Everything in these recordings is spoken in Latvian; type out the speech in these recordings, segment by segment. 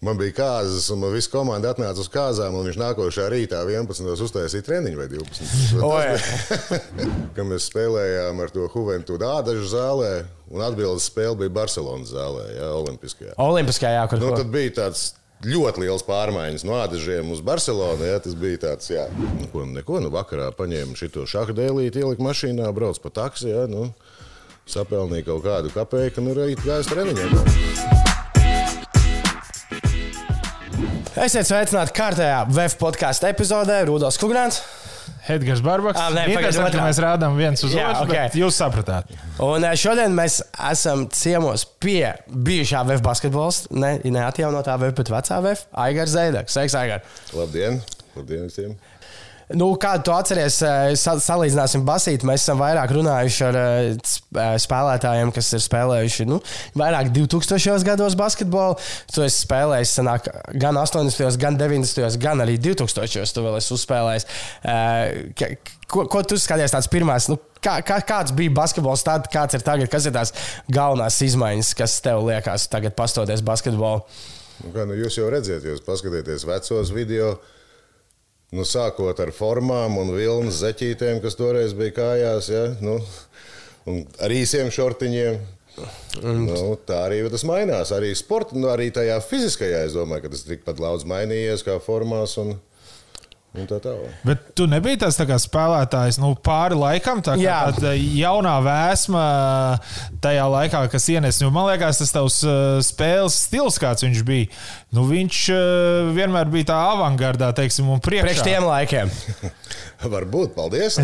Man bija kāzas, un man viss komanda atnāca uz kāzām, un viņš nākošā rītā 11. uztaisīja treniņu vai 12. Kad mēs spēlējām ar to Juventudu Ādažu zālē, un atbildes spēle bija Barcelonas zālē, jā, Olimpiskajā. Olimpiskajā, jā, kur nu, tad bija tāds ļoti liels pārmaiņas no Ādažiem uz Barcelonu. Jā, tas bija tāds, jā, neko, neko nu, vakarā paņēma šo šādu dēlīti, ielika mašīnā, brauc pa taksi, jā, nu, sapelnīja kaut kādu kapeiku, nu, rīt gājas treniņiem. Esiet sveicināti kārtējā VF podkāstu epizodē Rudolf Kungrāns. Edgars Barbaks. Ah, nē, pagaid, Interesanti, ka otrā. mēs rādām viens uz Jā, otru, ok. bet jūs sapratāt. Un eh, šodien mēs esam ciemos pie bijušā VF basketbolista, ne, neatjaunotā VF, bet vecā VF, Aigars Zēdaks. Sveiks, Aigar! Labdien! Labdien visiem! Nu, kā tu atceries, eh, sa- salīdzināsim basīt, mēs esam vairāk runājuši ar eh, eh, spēlētājiem, kas ir spēlējuši nu, vairāk 2000. gados basketbolu. Tu esi spēlējis sanāk, gan 80. gan 90. gan arī 2000. Tu vēl esi uzspēlējis. Ko, ko tu skaties tāds pirmās? Nu, kā, kā, kāds bija basketbols tad, kāds ir tagad? Kas ir tās galvenās izmaiņas, kas tev liekas tagad pastoties basketbolu? Nu, kā, nu, jūs jau redzat, jūs paskatieties vecos video. Nu, sākot ar formām un vilnas zeķītēm, kas toreiz bija kājās, ja? nu, un ar īsiem šortiņiem. Nu, tā arī tas mainās. Arī sportā, nu, arī tajā fiziskajā. Es domāju, ka tas tikpat daudz mainījies kā formās. Un, un tā tālāk. Bet tu nebiji tas tā kā spēlētājs nu, pāri laikam, tā kā Jā. tāda jaunā vēsma tajā laikā, kas ienes. Nu, man liekas, tas tavs uh, spēles stils, kāds viņš bija. Nu, viņš vienmēr bija tā avangardā, teiksim, un priekšā. Priekš tiem laikiem. Varbūt, paldies.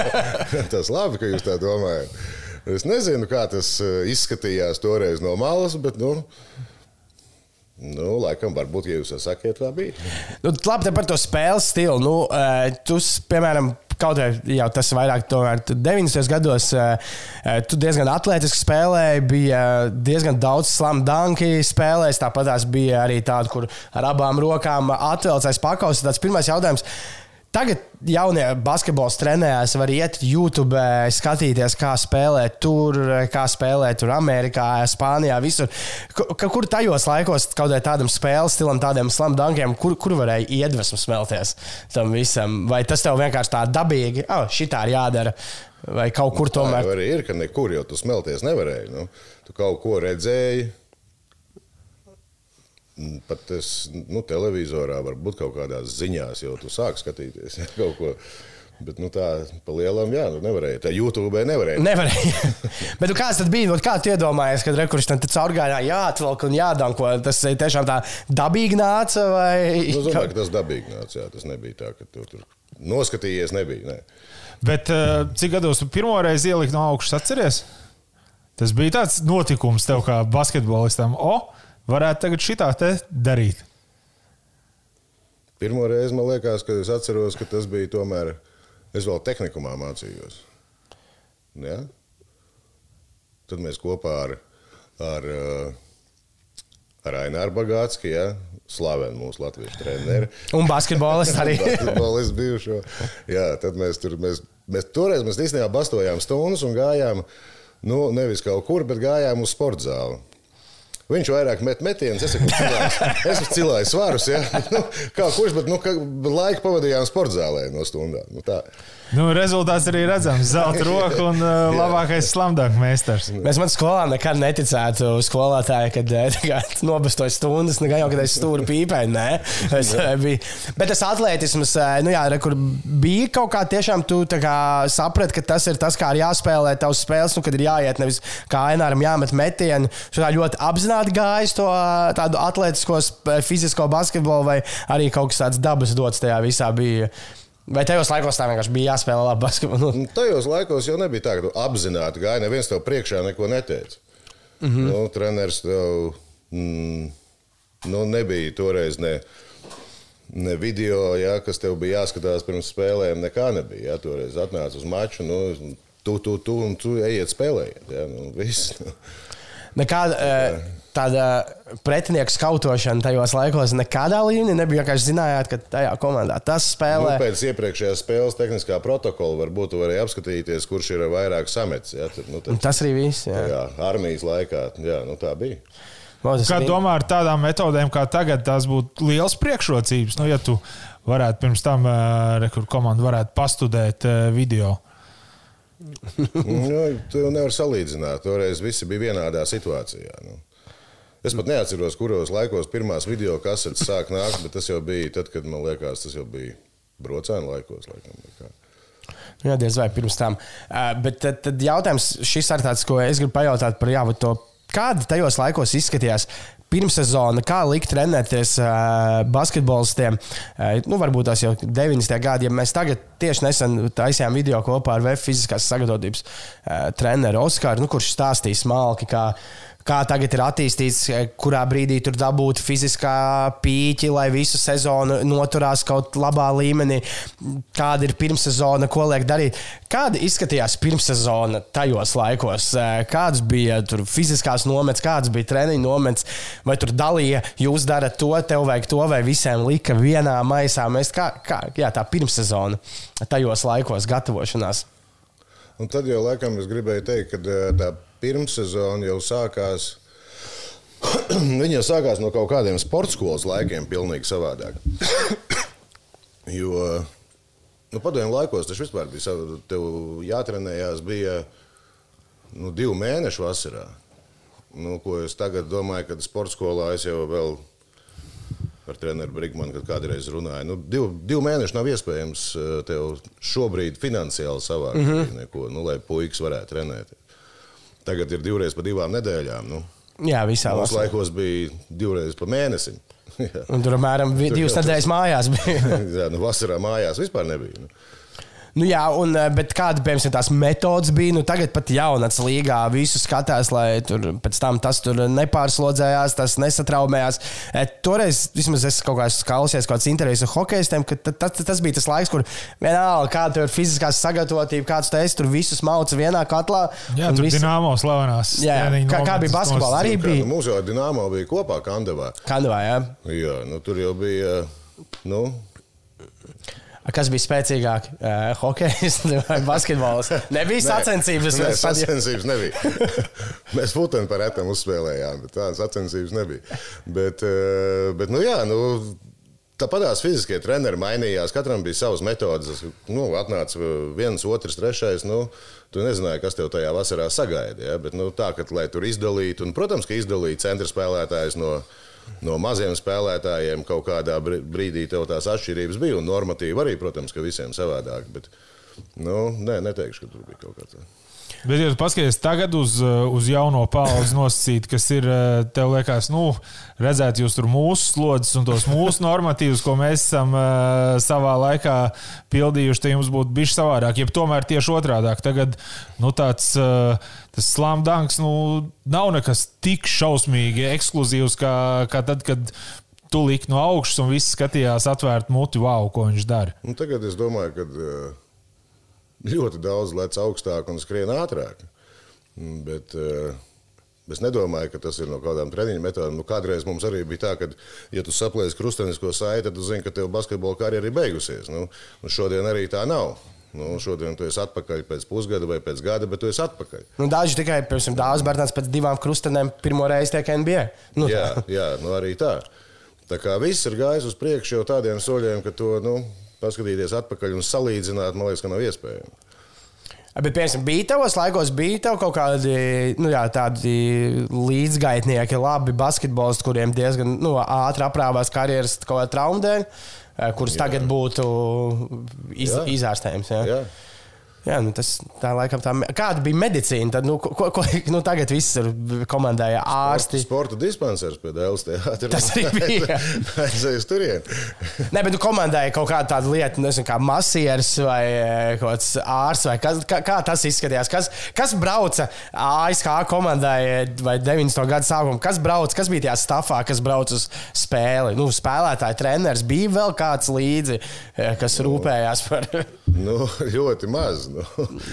tas labi, ka jūs tā domājat. Es nezinu, kā tas eh, izskatījās toreiz no malas, bet, nu, nu laikam, varbūt, ja jūs to sakiet, tā bija. Nu, labi, par to spēles stilu. Nu, uh, tu, piemēram, kaut arī jau tas vairāk, tomēr tu 90. gados, uh, tu diezgan atletiski spēlēji, bija diezgan daudz slam dunki spēlējis. Tāpat tās bija arī tāda, kur ar abām rokām atvelcais pakaus. Tas pirmais jautājums. Tagad jaunie basketbols trenējās, var iet YouTube, skatīties, kā spēlē tur, kā spēlē tur Amerikā, Spānijā, visur. Kur, kur tajos laikos kaut kādam spēles stilam, tādiem slamdankiem, kur, kur varēja iedvesmu smelties tam visam? Vai tas tev vienkārši tā dabīgi, oh, šitā ir jādara, vai kaut kur Tā tomēr? jau arī ir, ka nekur jau tu smelties nevarēji. Nu, tu kaut ko redzēji. Mm, Pat es, nu, televizorā, varbūt kaut kādās ziņās jau tu sāki skatīties ja, kaut ko. Bet nu, tā pa lielam, jā, nu, nevarēja. Tā YouTube nevarēja. Nevarēja. Bet nu, kāds tad bija? Nu, Kā tu iedomājies, kad rekurors tam caurgājā jāatvelk un jādanko? Tas eh, tiešām tā dabīgi nāca vai? Nu, es domāju, ka tas dabīgi nāca. Jā, tas nebija tā, ka tu tur noskatījies. Nebija, ne. Bet uh, cik gados tu pirmo reizi ieliki no augšas, atceries? Tas bija tāds notikums tev kā basketbolistam. O, varētu tagad šitā te darīt. Pirmo reizi man liekas, ka es atceros, ka tas bija tomēr. Es vēl tehnikumā mācījos. Ja? Tad mēs kopā ar, ar, uh, ar Aināru Bagātski, ja? slavenu mūsu latviešu treneri. Un basketbolists arī. Basketbolists bijušo. Jā, tad mēs tur, mēs, mēs toreiz mēs īstenībā bastojām stundas un gājām, nu, nevis kaut kur, bet gājām uz sporta zāli. Viņš vairāk met metienus, es esmu cilājis, es esmu cilājis svarus. Ja? Nu, kā kurš, bet nu, ka, laiku pavadījām sporta zālē no stundām. Nu, tā. Nu, rezultāts arī redzams. Zelta roka un uh, labākais slamdāk meistars. Mēs man skolā nekad neticētu skolotāji, kad eh, kā nobestoju stundas, nekā jau kad es stūru pīpē. Nē, es, eh, biju. Bet tas atletisms, eh, nu jā, re, kur bija kaut kā tiešām tu kā saprati, ka tas ir tas, kā ir jāspēlē tavs spēles, nu, kad ir jāiet nevis kā aināram jāmet metienu. Tā ļoti apzināti gājis to tādu atletisko, fizisko basketbolu vai arī kaut kas tāds dabas dots tajā visā bija. Vai tajos laikos tā vienkārši bija jāspēlē labi basketbolu? Nu, Nu, Tajos laikos jau nebija tā, ka apzināti gāji, neviens tev priekšā neko neteica. Mm -hmm. nu, treneris tev mm, nu, nebija toreiz ne, ne video, ja, kas tev bija jāskatās pirms spēlēm. Nekā nebija. Ja, toreiz atnāca uz maču, nu, tu, tu, tu, un tu ejiet spēlējiet. Ja, nu, viss. Nekāda eh, tāda pretinieku skautošana tajos laikos nekādā līmenī nebija. Vienkārši zinājāt, ka tajā komandā tas Nu, spēlē. pēc iepriekšējās spēles tehniskā protokola varbūt tu varēji apskatīties, kurš ir vairāk samets. Ja, tad, nu, tad, Tas arī viss. Jā. jā, armijas laikā jā, nu, tā bija. Tas Kā domā ar tādām metodēm, kā tagad, tās būtu liels priekšrocības? Nu, ja tu varētu pirms tam, re, kur komanda varētu pastudēt uh, video. Nu, tu nevari salīdzināt. Toreiz visi bija vienādā situācijā. Nu. Es pat neatceros, kuros laikos pirmās video kasetes sāk nākt, bet tas jau bija tad, kad man liekas, tas jau bija brocēnu laikos. Laikam, vai kā. Jā, diez vai pirms tam. Uh, bet tad, tad jautājums šis ir tāds, ko es gribu pajautāt par jā, to, kāda tajos laikos izskatījās. Pirmssezona, kā likt trenēties uh, basketbolistiem, uh, nu, varbūt tās jau 90. gadi, ja mēs tagad tieši nesen taisījām video kopā ar VF fiziskās sagatavotības uh, treneru Oskaru, nu, kurš stāstīja smalki, kā, kā tagad ir attīstīts, eh, kurā brīdī tur dabūt fiziskā pīķi, lai visu sezonu noturās kaut labā līmenī, kāda ir pirmssezona, ko liek darīt. Kāda izskatījās pirmssezona tajos laikos? Eh, Kādas bija tur fiziskās nomets, kādas bija treniņu nomets, vai tur dalīja, jūs darat to, tev vajag to, vai visiem lika vienā maisā? Mēs kā, kā jā, tā pirmssezona tajos laikos gatavošanās. Un tad jau laikam es gribēju teikt, ka eh, tā pirmssezona jau sākās. Viņa jau sākās no kaut kādiem sporta skolas laikiem, pilnīgi savādāk. jo nu, padomju laikos tas vispār bija sav- tev jātrenējās, bija nu, divi mēneši vasarā. Nu, ko es tagad domāju, kad sporta skolā es jau vēl ar treneru Brigmanu, kad kādreiz runāju. Nu, divu, divu mēnešu nav iespējams eh, tev šobrīd finansiāli savākt mm -hmm. neko, nu, lai puikas varētu trenēt. Tagad ir divreiz pa divām nedēļām. Nu. Jā, visā Mūsu vasarā. laikos bija divreiz pa mēnesim. Tur apmēram divas nedēļas mājās bija. Jā, nu, vasarā mājās vispār nebija. Nu. Nu, jā, un, eh, bet kāda piemēram, tās metodas bija? Nu, tagad pat jaunatnes līgā visu skatās, lai tur pēc tam tas tur nepārslodzējās, tas nesatraumējās. Eh, Toreiz, vismaz es kaut kā esmu klausījies, kāds intervijas ar hokeistiem, ka ta- tas, tas bija tas laiks, kur vienalga, kāda ir fiziskās sagatavotība, kāds tu esi, tur visus mauc vienā katlā. Jā, un tur visi- bija dīnāmo slavenās. Jā, kā- kā bija basketbolā? Arī bija. Nu, ar Dienāmo bija kopā Kandavā. Kandavā, jā. Jā, nu, tur jau bija. Nu, Kas bija spēcīgāk? Uh, hokejs vai basketbols? Nebija sacensības. Nē, sacensības nebija. Mēs futbolu par retam uzspēlējām, bet tādas sacensības nebija. Bet, eh, bet nu, jā, nu, tāpatās fiziskie treneri mainījās. Katram bija savas metodes. Nu, atnāca viens, otrs, trešais. Nu, tu nezināji, kas tev tajā vasarā sagaida. Ja? Bet, nu, tā, ka, lai tur izdalītu, un, protams, ka izdalīja centra spēlētājs no. No maziem spēlētājiem kaut kādā br- brīdī tev tās atšķirības bija, un normatīvi arī, protams, ka visiem savādāk. Bet, nu, nē, neteikšu, ka tur bija kaut kāds. Bet, ja tu paskaties tagad uz, uh, uz jauno paudzi nosacīt, kas ir, uh, tev liekas, nu, redzēt jūs tur mūsu slodzes un tos mūsu normatīvus, ko mēs esam uh, savā laikā pildījuši, tad jums būtu bijis savādāk. Jeb tomēr tieši otrādāk. Tagad, nu, tāds, uh, tas slamdanks, nu, nav nekas tik šausmīgi ekskluzīvs, kā, kā tad, kad tu liki no augšas un viss skatījās atvērt muti, wow, ko viņš dara. Nu, tagad es domāju, ka uh, ļoti daudz lec augstāk un skrien ātrāk. Bet uh, es nedomāju, ka tas ir no kādām treniņu metodēm. Nu, kādreiz mums arī bija tā, ka, ja tu saplēsi krustenisko saiti, tad tu zini, ka tev basketbola karjera ir beigusies. Nu, nu, šodien arī tā nav. Nu, šodien tu esi atpakaļ pēc pusgada vai pēc gada, bet tu esi atpakaļ. Nu, daži tikai, Dārzs Bērtāns pēc divām krustenēm pirmo reizi tiek NBA. Nu, Jā, jā nu arī tā. Tā kā viss ir gājis uz priekšu jau tādiem soļiem, ka to nu, paskatīties atpakaļ un salīdzināt, man liekas, ka nav iespējams. Bet, piemēram, bija tavos laikos, bija tev kaut kādi nu, jā, tādi līdzgaitnieki, labi basketbolisti, kuriem diezgan nu, ātri aprāvās karjeras kaut kāda trauma dēļ, eh, kuras Jā. tagad būtu iz, Jā. izārstējums. Jā. Jā. Jā, nu tas tā laikam tā. Kāda bija medicīna? Tad, nu, ko, ko, nu, tagad viss ir komandēja ārsti. Sporta dispansers pie Dēls teātra. Tas arī bija. Aizēju uz turieni. Nē, bet nu, komandēja kaut kāda tāda lieta, nezinu, kā masieris vai kaut kāds ārsts. Vai kas, kā, kā tas izskatījās? Kas, kas brauca ASK komandai vai 90. gada sākumā? Kas brauc, kas bija tajā stāvā, kas brauc uz spēli? Nu, spēlētāji, treneris bija vēl kāds līdzi, eh, kas rūpējās par Nu, ļoti maz. Nu.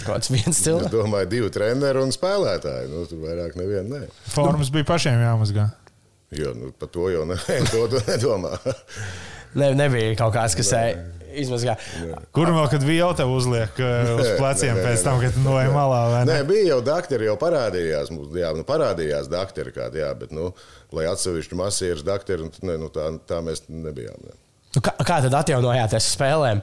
kāds viens Es cilvēks. domāju, divi treneri un spēlētāji. Nu, tur vairāk neviena. Ne. Formas bija pašiem jāmazgā. Jo nu, par to jau ne, to tu nedomā. Ne, nebija kaut kāds, kas izmazgā. Kur vēl, kad viela tev uzliek uh, uz pleciem nē, pēc tam, kad noej malā? vai Nē, ne? bija jau doktori, jau parādījās. mums, Jā, nu, parādījās doktori kādi, jā, bet, nu, lai atsevišķi masīvs doktori, nu, nu, tā, tā mēs nebijām. Ne. Nu, kā, kā tad atjaunojāties spēlēm?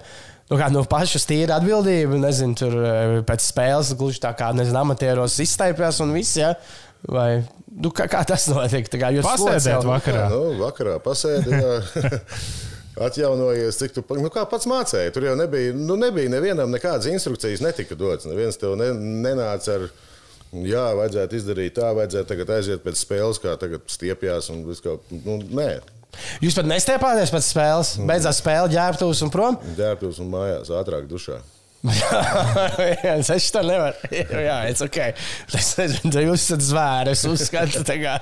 Nu, kā no pašas tīra atbildība, nezinu, tur eh, pēc spēles gluži tā kā, nezinu, amatieros izstaipjās un viss, ja? Vai, nu, kā, kā tas notiek? Tā kā jūs jau- vakarā. Jā, nu, vakarā pasēdījā. Atjaunojies, cik tu nu, kā pats mācēji. Tur jau nebija, nu, nebija nevienam nekādas instrukcijas, netika dots. Neviens tev ne, nenāca ar, jā, vajadzētu izdarīt tā, vajadzētu tagad aiziet pēc spēles, kā tagad stiepjas un viss kaut kā. Nu, nē, Jūs pat nestiepāties pēc spēles, beidzās spēle, ģērbtos un prom. ģērbtos un mājās ātrāk dušā. Jā, es tā nevaru. Jā, it's ok. Es nezinu, tā jūs esat zvēri. Es uzskatu, tā kā.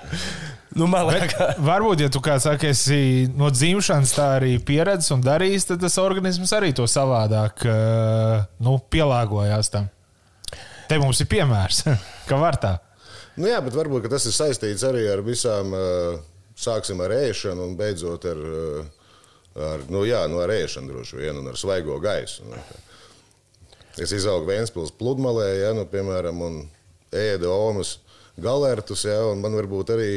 Nu, liekas, varbūt, ja tu kā saki, esi no dzimšanas tā arī pieredzējis un darījis, tad tas organisms arī to savādāk uh, nu, pielāgojās tam. Te mums ir piemērs, ka var tā. Nu, jā, bet varbūt ka tas ir saistīts arī ar visām, ā, sāksim ar ēšanu un beidzot ar, ā, ar, nu, jā, nu, ar ēšanu droši vien un ar svaigo gaisu. Nu, es izaugu Vēnspils pludmalē, ja, nu, piemēram, un ēdu omas galertus, ja, un man varbūt arī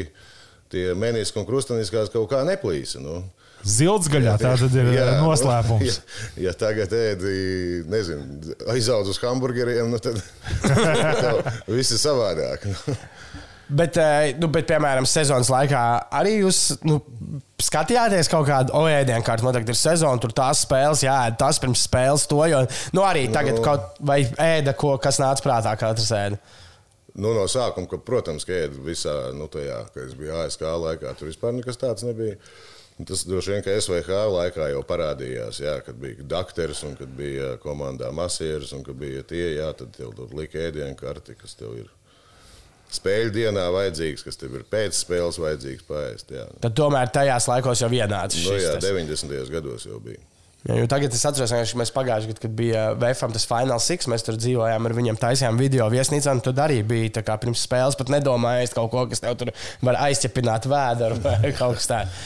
tie meniski un krustaniskās kaut kā neplīsa. Nu. Zildzgaļā tā tad ir Jā, jā, nu, noslēpums. Ja, ja tagad ēdi, nezinu, aizaudz uz hamburgeriem, nu tad tev viss ir savādāk. Bet, eh, nu, bet, piemēram, sezonas laikā arī jūs nu, skatījāties kaut kādu oēdienu kārtu. Man tagad ir sezona, tur tās spēles, jā, tas pirms spēles to. Jo, nu, arī tagad Nu. kaut vai ēda, ko, kas nāca prātā, katrs ēda. Nu, no sākuma, ka, protams, ka ēdu visā, nu, tajā, kad es biju ASK laikā, tur vispār nekas tāds nebija. Tas droši vien, ka SVH laikā jau parādījās, jā, kad bija dakteris un kad bija komandā masieris un kad bija tie, jā, tad tev tur lika ēdienu karti, kas tev ir spēļu dienā vajadzīgs, kas tev ir pēc spēles vajadzīgs paēst. Jā. Tad tomēr tajās laikos jau ienāca Nu, šis. jā, tas. 90. gados jau bija. Jā, jo tagad es atceros, ka mēs pagājušajā gadā, kad bija VFM tas Final Six, mēs tur dzīvojām ar viņiem, taisījām video viesnīcā. Tur arī bija tā kā pirms spēles, pat nedomājot kaut ko, kas tev tur var aizķepināt vēdru vai kaut kas tāds.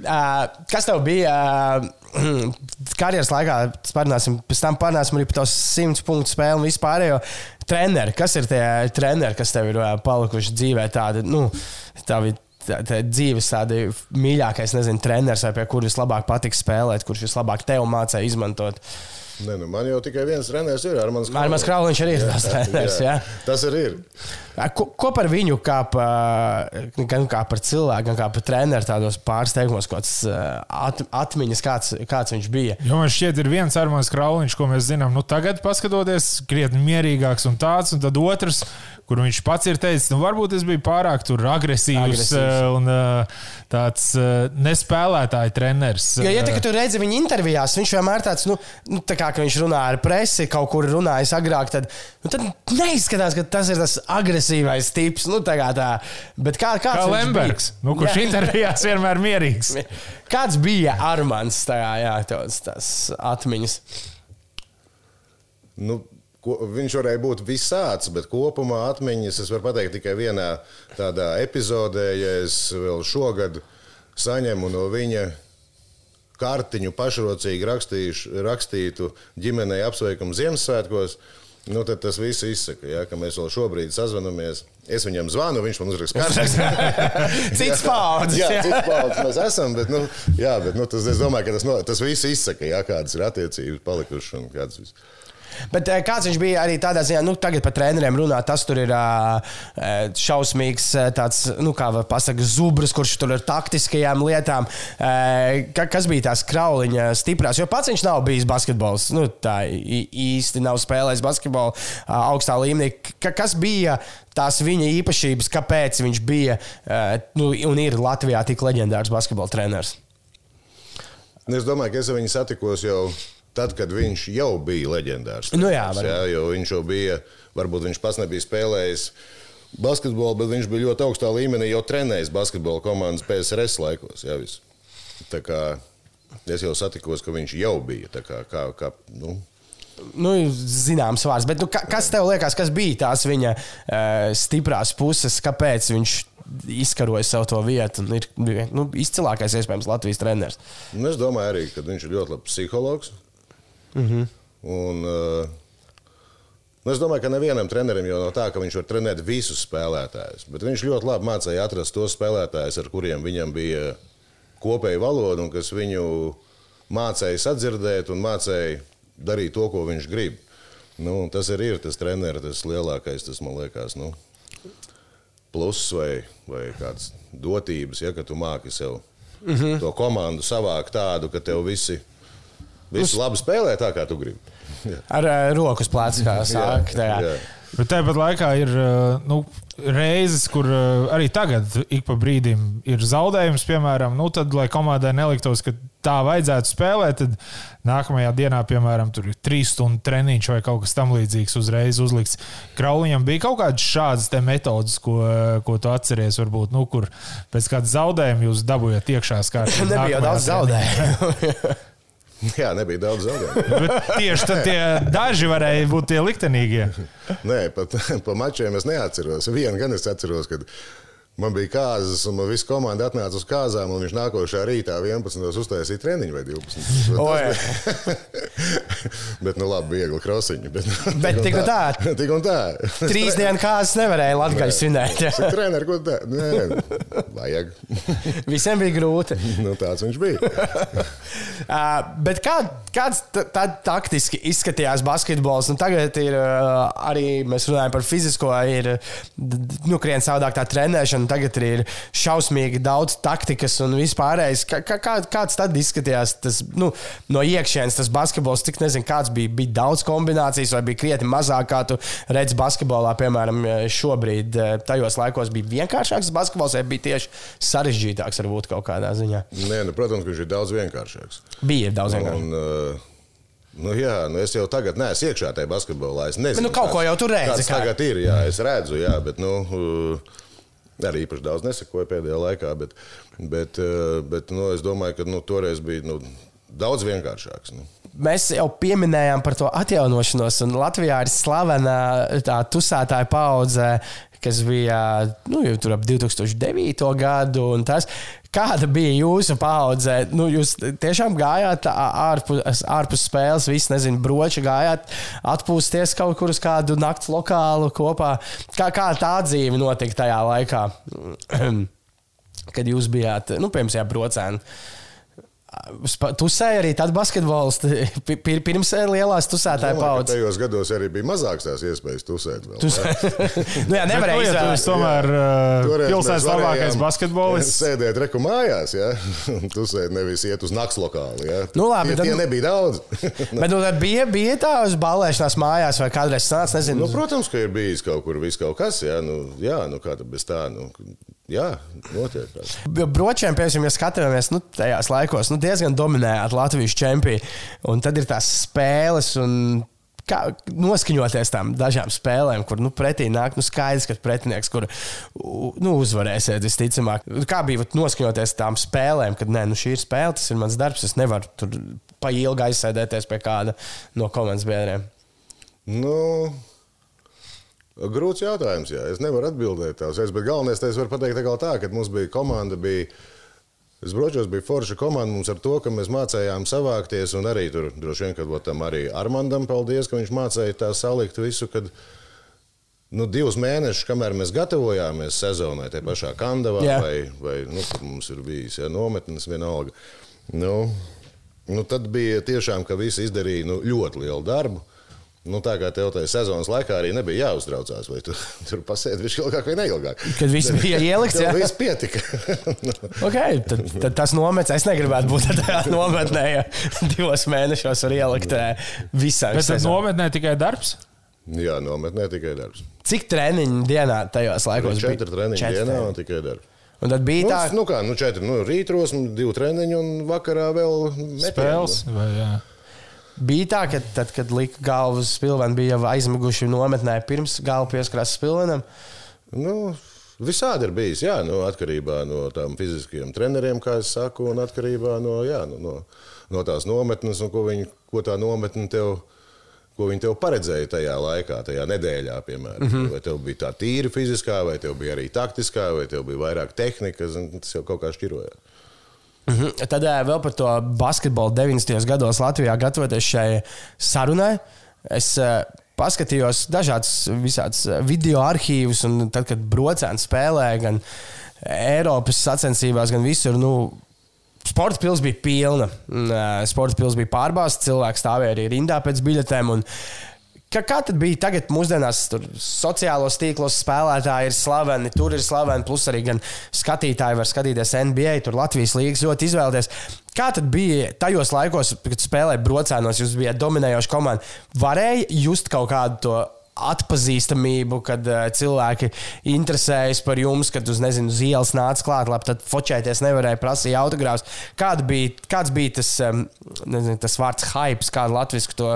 Uh, kas tev bija uh, karjeras laikā? Parunāsim, pēc tam parunāsim arī par to simts punktu spēli un vispārējo. Treneri, kas ir tie treneri, kas tev ir uh, palikuši dzīvē? Tādi, nu, tavi, tā, tā dzīves tādi mīļākais, nezinu, treneris, vai pie kura vislabāk patīk spēlēt, kurš vislabāk tev mācīja izmantot. Ne, nu, man jau tikai viens treneris ir. Armāns Armāns Krauliņš arī ir tas treneris. Jā. Tas arī ir. Ko, ko par viņu, kā par, gan kā par cilvēku, gan kā par treneru, tādos pārsteigumos, kāds at, atmiņas, kāds, kāds viņš bija? Jo man šķiet, ir viens armāns krauliņš, ko mēs zinām, nu tagad, paskatoties, krietni mierīgāks un tāds, un tad otrs, kur viņš pats ir teicis, nu varbūt es biju pārāk tur agresīvs, Agresīvs. agresīvs. un uh, tāds uh, nespēlētāja treneris. Jo, ja tā, tu redzi viņa intervijās, viņš vienmēr tāds, nu, nu tā kā ka viņš runā ar presi, kaut kur runājis agrāk, tad, nu, tad neizskatās, ka tas ir tas agresīvais tips. Nu, tā kā tā. Bet kā, kāds Kā Lembergs, bija? nu, kurš Jā. intervijās vienmēr mierīgs. Kāds bija Armāns tajā, jā, tās, tās atmiņas? Nu, ko, viņš varēja būt visāds, bet kopumā atmiņas es varu pateikt tikai vienā tādā epizodē, ja es vēl šogad saņemu no viņa kartiņu pašrocīgi rakstīšu, rakstītu ģimenei apsveikumu Ziemassvētkos. Nu, tad tas viss izsaka, ja, ka mēs vēl šobrīd sazvanāmies. Es viņam zvanu, viņš man uzraksta kartiņu. Cits paudzes. Jā, jā. cits paudzes mēs esam, bet, nu, jā, bet nu, tas, es domāju, ka tas, no, tas viss izsaka, jā, kādas ir attiecības palikušas un kādas viss. Bet eh, kāds viņš bija arī tādā ziņā, nu, tagad par treneriem runā, tas tur ir ā, eh, šausmīgs, eh, tāds, nu, kā var pasakāt, zubrs, kurš tur ir taktiskajām lietām. Eh, ka- Kas bija tās krauliņa stiprās? Jo pats viņš nav bijis basketbols. Nu, tā īsti nav spēlējis basketbolu augstā līmenī. Ka- Kas bija tās viņa īpašības, kāpēc viņš bija eh, nu, un ir Latvijā tik leģendārs basketbola treneris? Nu, Es domāju, ka es ar viņu satikos jau tad, kad viņš jau bija leģendārs. Nu jā, varbūt. jā, jo viņš jau bija, varbūt viņš pats nebija spēlējis basketbolu, bet viņš bija ļoti augstā līmenī jau trenējis basketbola komandas PSRS laikos. Jā, visu. tā kā es jau satikos, ka viņš jau bija. Kā, kā, kā, nu, nu, zināms vārds. Bet, nu, ka, kas tev liekas, kas bija tās viņa uh, stiprās puses, kāpēc viņš izkaroja savu to vietu un ir nu, izcilākais iespējams Latvijas treneris. Un es domāju arī, ka viņš ir ļoti labs psihologs. Mm -hmm. un, uh, Nu, es domāju, ka nevienam trenerim jau nav tā, ka viņš var trenēt visus spēlētājus. Bet viņš ļoti labi mācīja atrast tos spēlētājus, ar kuriem viņam bija kopēja valoda un kas viņu mācīja sadzirdēt un mācīja darīt to, ko viņš grib. Nu, tas arī ir tas treneris, tas lielākais, tas man liekas. Nu, Pluss vai, vai kādas dotības, ja tu māki sev mm -hmm. to komandu savākt tādu, ka tev visi, visi labi spēlē tā, kā tu gribi. Ar uh, rokas plācu, kā saka. Jā, jā. Bet tāpat laikā ir nu, reizes, kur arī tagad ik pa brīdim ir zaudējums, piemēram, nu, tad, lai komandai neliktos, ka tā vajadzētu spēlēt, tad nākamajā dienā, piemēram, tur ir trīs stundu treniņš vai kaut kas tamlīdzīgs uzreiz uzlikts. Krauliņam bija kaut kādas šādas metodas, ko, ko tu atceries, varbūt, nu, kur pēc kāda zaudējuma jūs dabūjāt iekšā skārtā. Nebija jau daudz zaudējumu. Jā, nebija daudz zaudējumu. tieši tie daži varēja būt tie liktenīgie. Nē, pat pa mačiem es neatceros. Vienu gan es atceros, kad Man bija kārtas, un man viss komanda atnāca uz kāzām, un viņš nākošā rītā 11. uztaisīja treniņu vai 12. bet, nu, labi, viegli krosiņi. Bet, bet tik un tā. Tik un tā. Trīs dienas kārtas nevarēja Latvijas svinēt. Treneris, ko tā? Nē, vajag. Visiem bija grūti. nu, tāds viņš bija. uh, bet kā, kāds tad taktiski izskatījās basketbols? Nu, tagad ir uh, arī, mēs runājam par fizisko, ir nu, krietni savādāk tā trenēšana un tagad ir šausmīgi daudz taktikas un vispārējais. Kā, kā, kāds tad izskatījās tas, nu, no iekšienes tas basketbols? Cik nezinu, kāds bija, bija daudz kombinācijas vai bija krietni mazāk, kā tu redzi basketbolā, piemēram, šobrīd. Eh, tajos laikos bija vienkāršāks basketbols vai bija tieši sarežģītāks varbūt kaut kādā ziņā? Nē, nu, protams, viņš ir daudz vienkāršāks. Bija daudz vienkāršāks. Un, uh... Nu, jā, nu es jau tagad neesmu iekšā tajā basketbolā. Es nezinu, bet, nu, kaut ko jau tur redzu. Tas tagad ir, jā, es redzu, jā, bet, nu, uh, Arī īpaši daudz nesakoju pēdējā laikā, bet, bet, eh, bet nu, es domāju, ka nu, toreiz bija nu, daudz vienkāršāks. Nu. Mēs jau pieminējām par to atjaunošanos, un Latvijā ir slavena tā tusētāja paudze, kas bija nu, ap 2009. gadu. Tas, Kāda bija jūsu paudze? Nu, jūs tiešām gājāt ārpus, ārpus spēles, visi, nezinu, broči gājāt, atpūsties kaut kur uz kādu nakts lokālu kopā. Kā, kā tā dzīve notika tajā laikā, kad jūs bijāt, nu, piemēram, brocēni? Tusēja arī tad basketbols, pirms lielās tusētāja paudzes. Tajos gados arī bija mazāks tās iespējas tusēt. Vēl, Tusē. nu, jā, nevarēja izvēlēties. Tomēr uh, pilsētas labākais basketbolists. Sēdēt reku mājās, ja? tusēt nevis iet uz nakts lokāli. Ja? Nu, labi, tie, tad, tie nebija daudz. bet nu, tad bija, bija tā uz balēšanās mājās vai kādreiz sanāca, nezinu. Nu, protams, ka ir bijis kaut kur viss kaut kas, ja? nu, jā, nu kā tad bez tā. Nu, Jā, notiek. Bročiem, piemēram, ja skatāmies nu, tajās laikos, nu, diezgan dominējāt Latvijas čempioni. Un tad ir tās spēles. Un... Kā noskaņoties tam dažām spēlēm, kur nu, pretī nāk, nu, skaidrs, ka pretinieks, kur nu, uzvarēsiet, visticamāk. Kā bija noskaņoties tām spēlēm, kad nē, nu, šī ir spēle, tas ir mans darbs, es nevaru tur pa ilgi aizsēdēties pie kāda no komandas biedriem. Nu, Grūts jautājums, jā. Es nevaru atbildēt tās. Bet galvenais, es varu pateikt tā, ka mums bija komanda, bija, es bročos, bija forša komanda mums ar to, ka mēs mācījām savākties un arī tur droši vien, kad tam arī Armandam paldies, ka viņš mācīja tā salikt visu, kad nu, divus mēnešus, kamēr mēs gatavojāmies sezonai, te pašā Kandavā jā. vai, vai nu, kur mums ir bijis ja, nometnes vienalga. Nu, nu, tad bija tiešām, ka visi izdarīja nu, ļoti lielu darbu. Nu, tā kā tev tajā sezonas laikā arī nebija jāuztraucās, vai tu tur pasēdi viņš ilgāk vai neilgāk. Kad viss bija ielikts, jā, viss pietika. okay, tad, tad tas nomets, es negribētu būt tajā nometnē, ja divos mēnešos var ielikt eh, visā. Bet tas nometnē tikai darbs? Jā, nometnē tikai darbs. Cik treniņu dienā tajos laikos bija? Četri treniņu četri dienā un tikai darbs. Un tad bija nu, tā, nu, kā, nu, četri, nu, rītros, divi treniņi un vakarā vēl spēles. Vai, jā. Bija tā, ka tad, kad lika galvu uz spilvenu, bija jau aizmiguši nometnē pirms galva pieskarās spilvenam. Nu, visādi ir bijis, jā, nu, atkarībā no tām fiziskajiem treneriem, kā es saku, un atkarībā no, jā, no, no, no tās nometnes, un ko, viņi, ko tā nometne tev ko viņi tev paredzēja tajā laikā, tajā nedēļā, piemēram. Mm -hmm. Vai tev bija tā tīra fiziskā, vai tev bija arī taktiskā, vai tev bija vairāk tehnika, zin, tas jau kaut kā šķirojās. Mm -hmm. Tad uh, vēl par to basketbolu 90. gados Latvijā gatavoties šai sarunai. Es uh, paskatījos dažādas visādas video arhīvus, un tad, kad brocēns spēlēja gan Eiropas sacensībās, gan visur, nu, Sporta pils bija pilna. Sporta pils bija pārbāzta, cilvēki stāvēja arī rindā pēc biļetēm. Un, Kā, kā tad bija tagad, mūsdienās, tur sociālos tīklos spēlētāji ir slaveni, tur ir slaveni, plus arī gan skatītāji var skatīties NBA, tur Latvijas līnijas ļoti izvēlēties. Kā tad bija tajos laikos, kad spēlēja brocēnos, jūs bijat dominējoša komanda? Varēja just kaut kādu to atpazīstamību, kad uh, cilvēki interesējas par jums, kad uz, nezinu, uz ielas nāca klāt, labi, tad fočēties nevarēja, prasīja autogrāfus. Kāda bija, kāds bija tas, um, nezinu, tas vārds hype, kāda latviešu to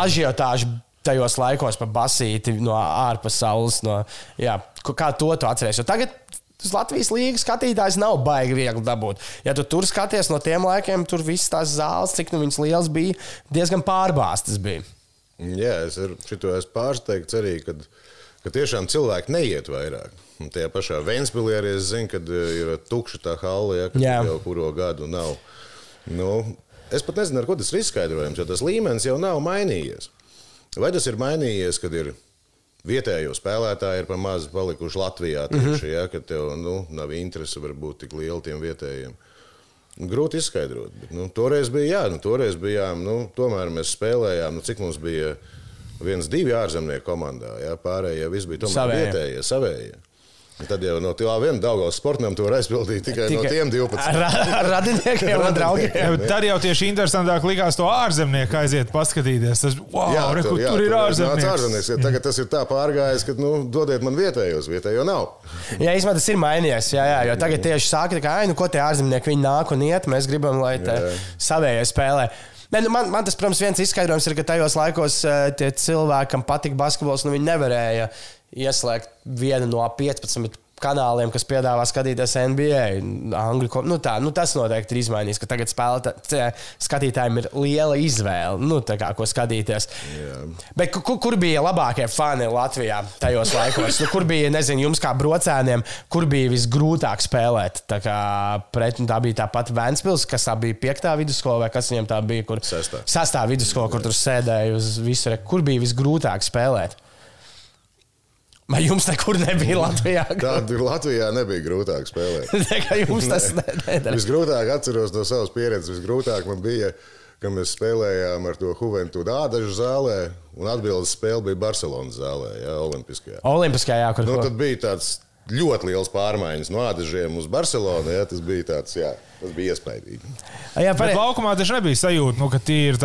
ažiotāžu? Tajos laikos pa basīti no ārpasaules. No, jā, kā to tu atceries? Jo tagad Tas Latvijas līnijas skatītājs nav baigi viegli dabūt. Ja tu tur skaties no tiem laikiem, tur viss tās zāles, cik nu viņas liels bija, diezgan pārbāztas bija. Jā, es ar šo esmu pārsteigts arī, kad, ka tiešām cilvēki neiet vairāk. Un tajā pašā Vēnspīlī arī es zinu, ka eh, ir tukša tā hala, ja, kad jau kuro gadu nav. Nu, es pat nezinu, ar ko tas ir izskaidrojams, jo tas līmenis jau nav mainījies. Vai tas ir mainījies, kad ir vietējo spēlētāji ir pa maz palikuši Latvijā tieši, mm -hmm. ja, ka tev nu, nav interese varbūt tik liela tiem vietējiem? Grūti izskaidrot. Bet, nu, toreiz bija, jā, nu, toreiz bija, jā, nu, tomēr mēs spēlējām, nu, cik mums bija viens, divi ārzemnieku komandā. Jā, pārējie viss bija tomēr savējie. vietējie, savējie. Tad jau no tā viena Dāngālas sportam to var aizpildīt tikai, tikai no tiem 12. Ar radiniekiem un draugiem. Tad jau tieši interesantāk likās to ārzemnieku aiziet paskatīties. Tas, wow, jā, re, tur, jā, tur ir ārzemnieks. ārzemnieks. Tagad tas ir tā pārgājis, ka, nu, dodiet man vietējos, vietējo nav. Jā, īstenībā tas ir mainījies. Jā, jā, jo tagad tieši sāka, ka, ai, nu, ko tie ārzemnieki, viņi nāk un iet, mēs gribam, lai savējie spēlē. Ne, nu man, man tas, protams, viens izskaidrojums ir, ka tajos laikos tie cilvēki, kam patika basketbols, nu viņi nevarēja ieslēgt vienu no 15 kanāliem, kas piedāvā skatīties NBA. Angļu, nu tā, nu tas noteikti ir izmainījis, ka tagad spēlētā, skatītājiem ir liela izvēle, nu, kā, ko skatīties. Yeah. Bet kur, kur bija labākie fani Latvijā tajos laikos? Nu, kur bija, nezinu, jums kā brocēniem, kur bija visgrūtāk spēlēt? Tā, kā, pret, tā bija tā pati Vēnspils, kas tā bija piektā vidusskola, vai kas viņiem tā bija, kur sestā, sestā vidusskola, kur tur sēdēja uz visu. Kur bija visgrūtāk spēlēt? Vai jums nekur nebija Latvijā? Tāda Latvijā nebija grūtāk spēlēt. Kā jums tas nedara? Visgrūtāk atceros no savas pieredzes. Visgrūtāk man bija, kad mēs spēlējām ar to Juventudu Ādažu zālē, un atbildes spēle bija Barcelonas zālē, jā, Olimpiskajā. Olimpiskajā, jā, kur nu, tad bija tāds ļoti liels pārmaiņas no Ādažiem uz Barcelonu. Jā, tas bija tāds, jā, tas bija iespaidīgi. Jā, par laukumā taču nebija sajūta, nu, ka tie ir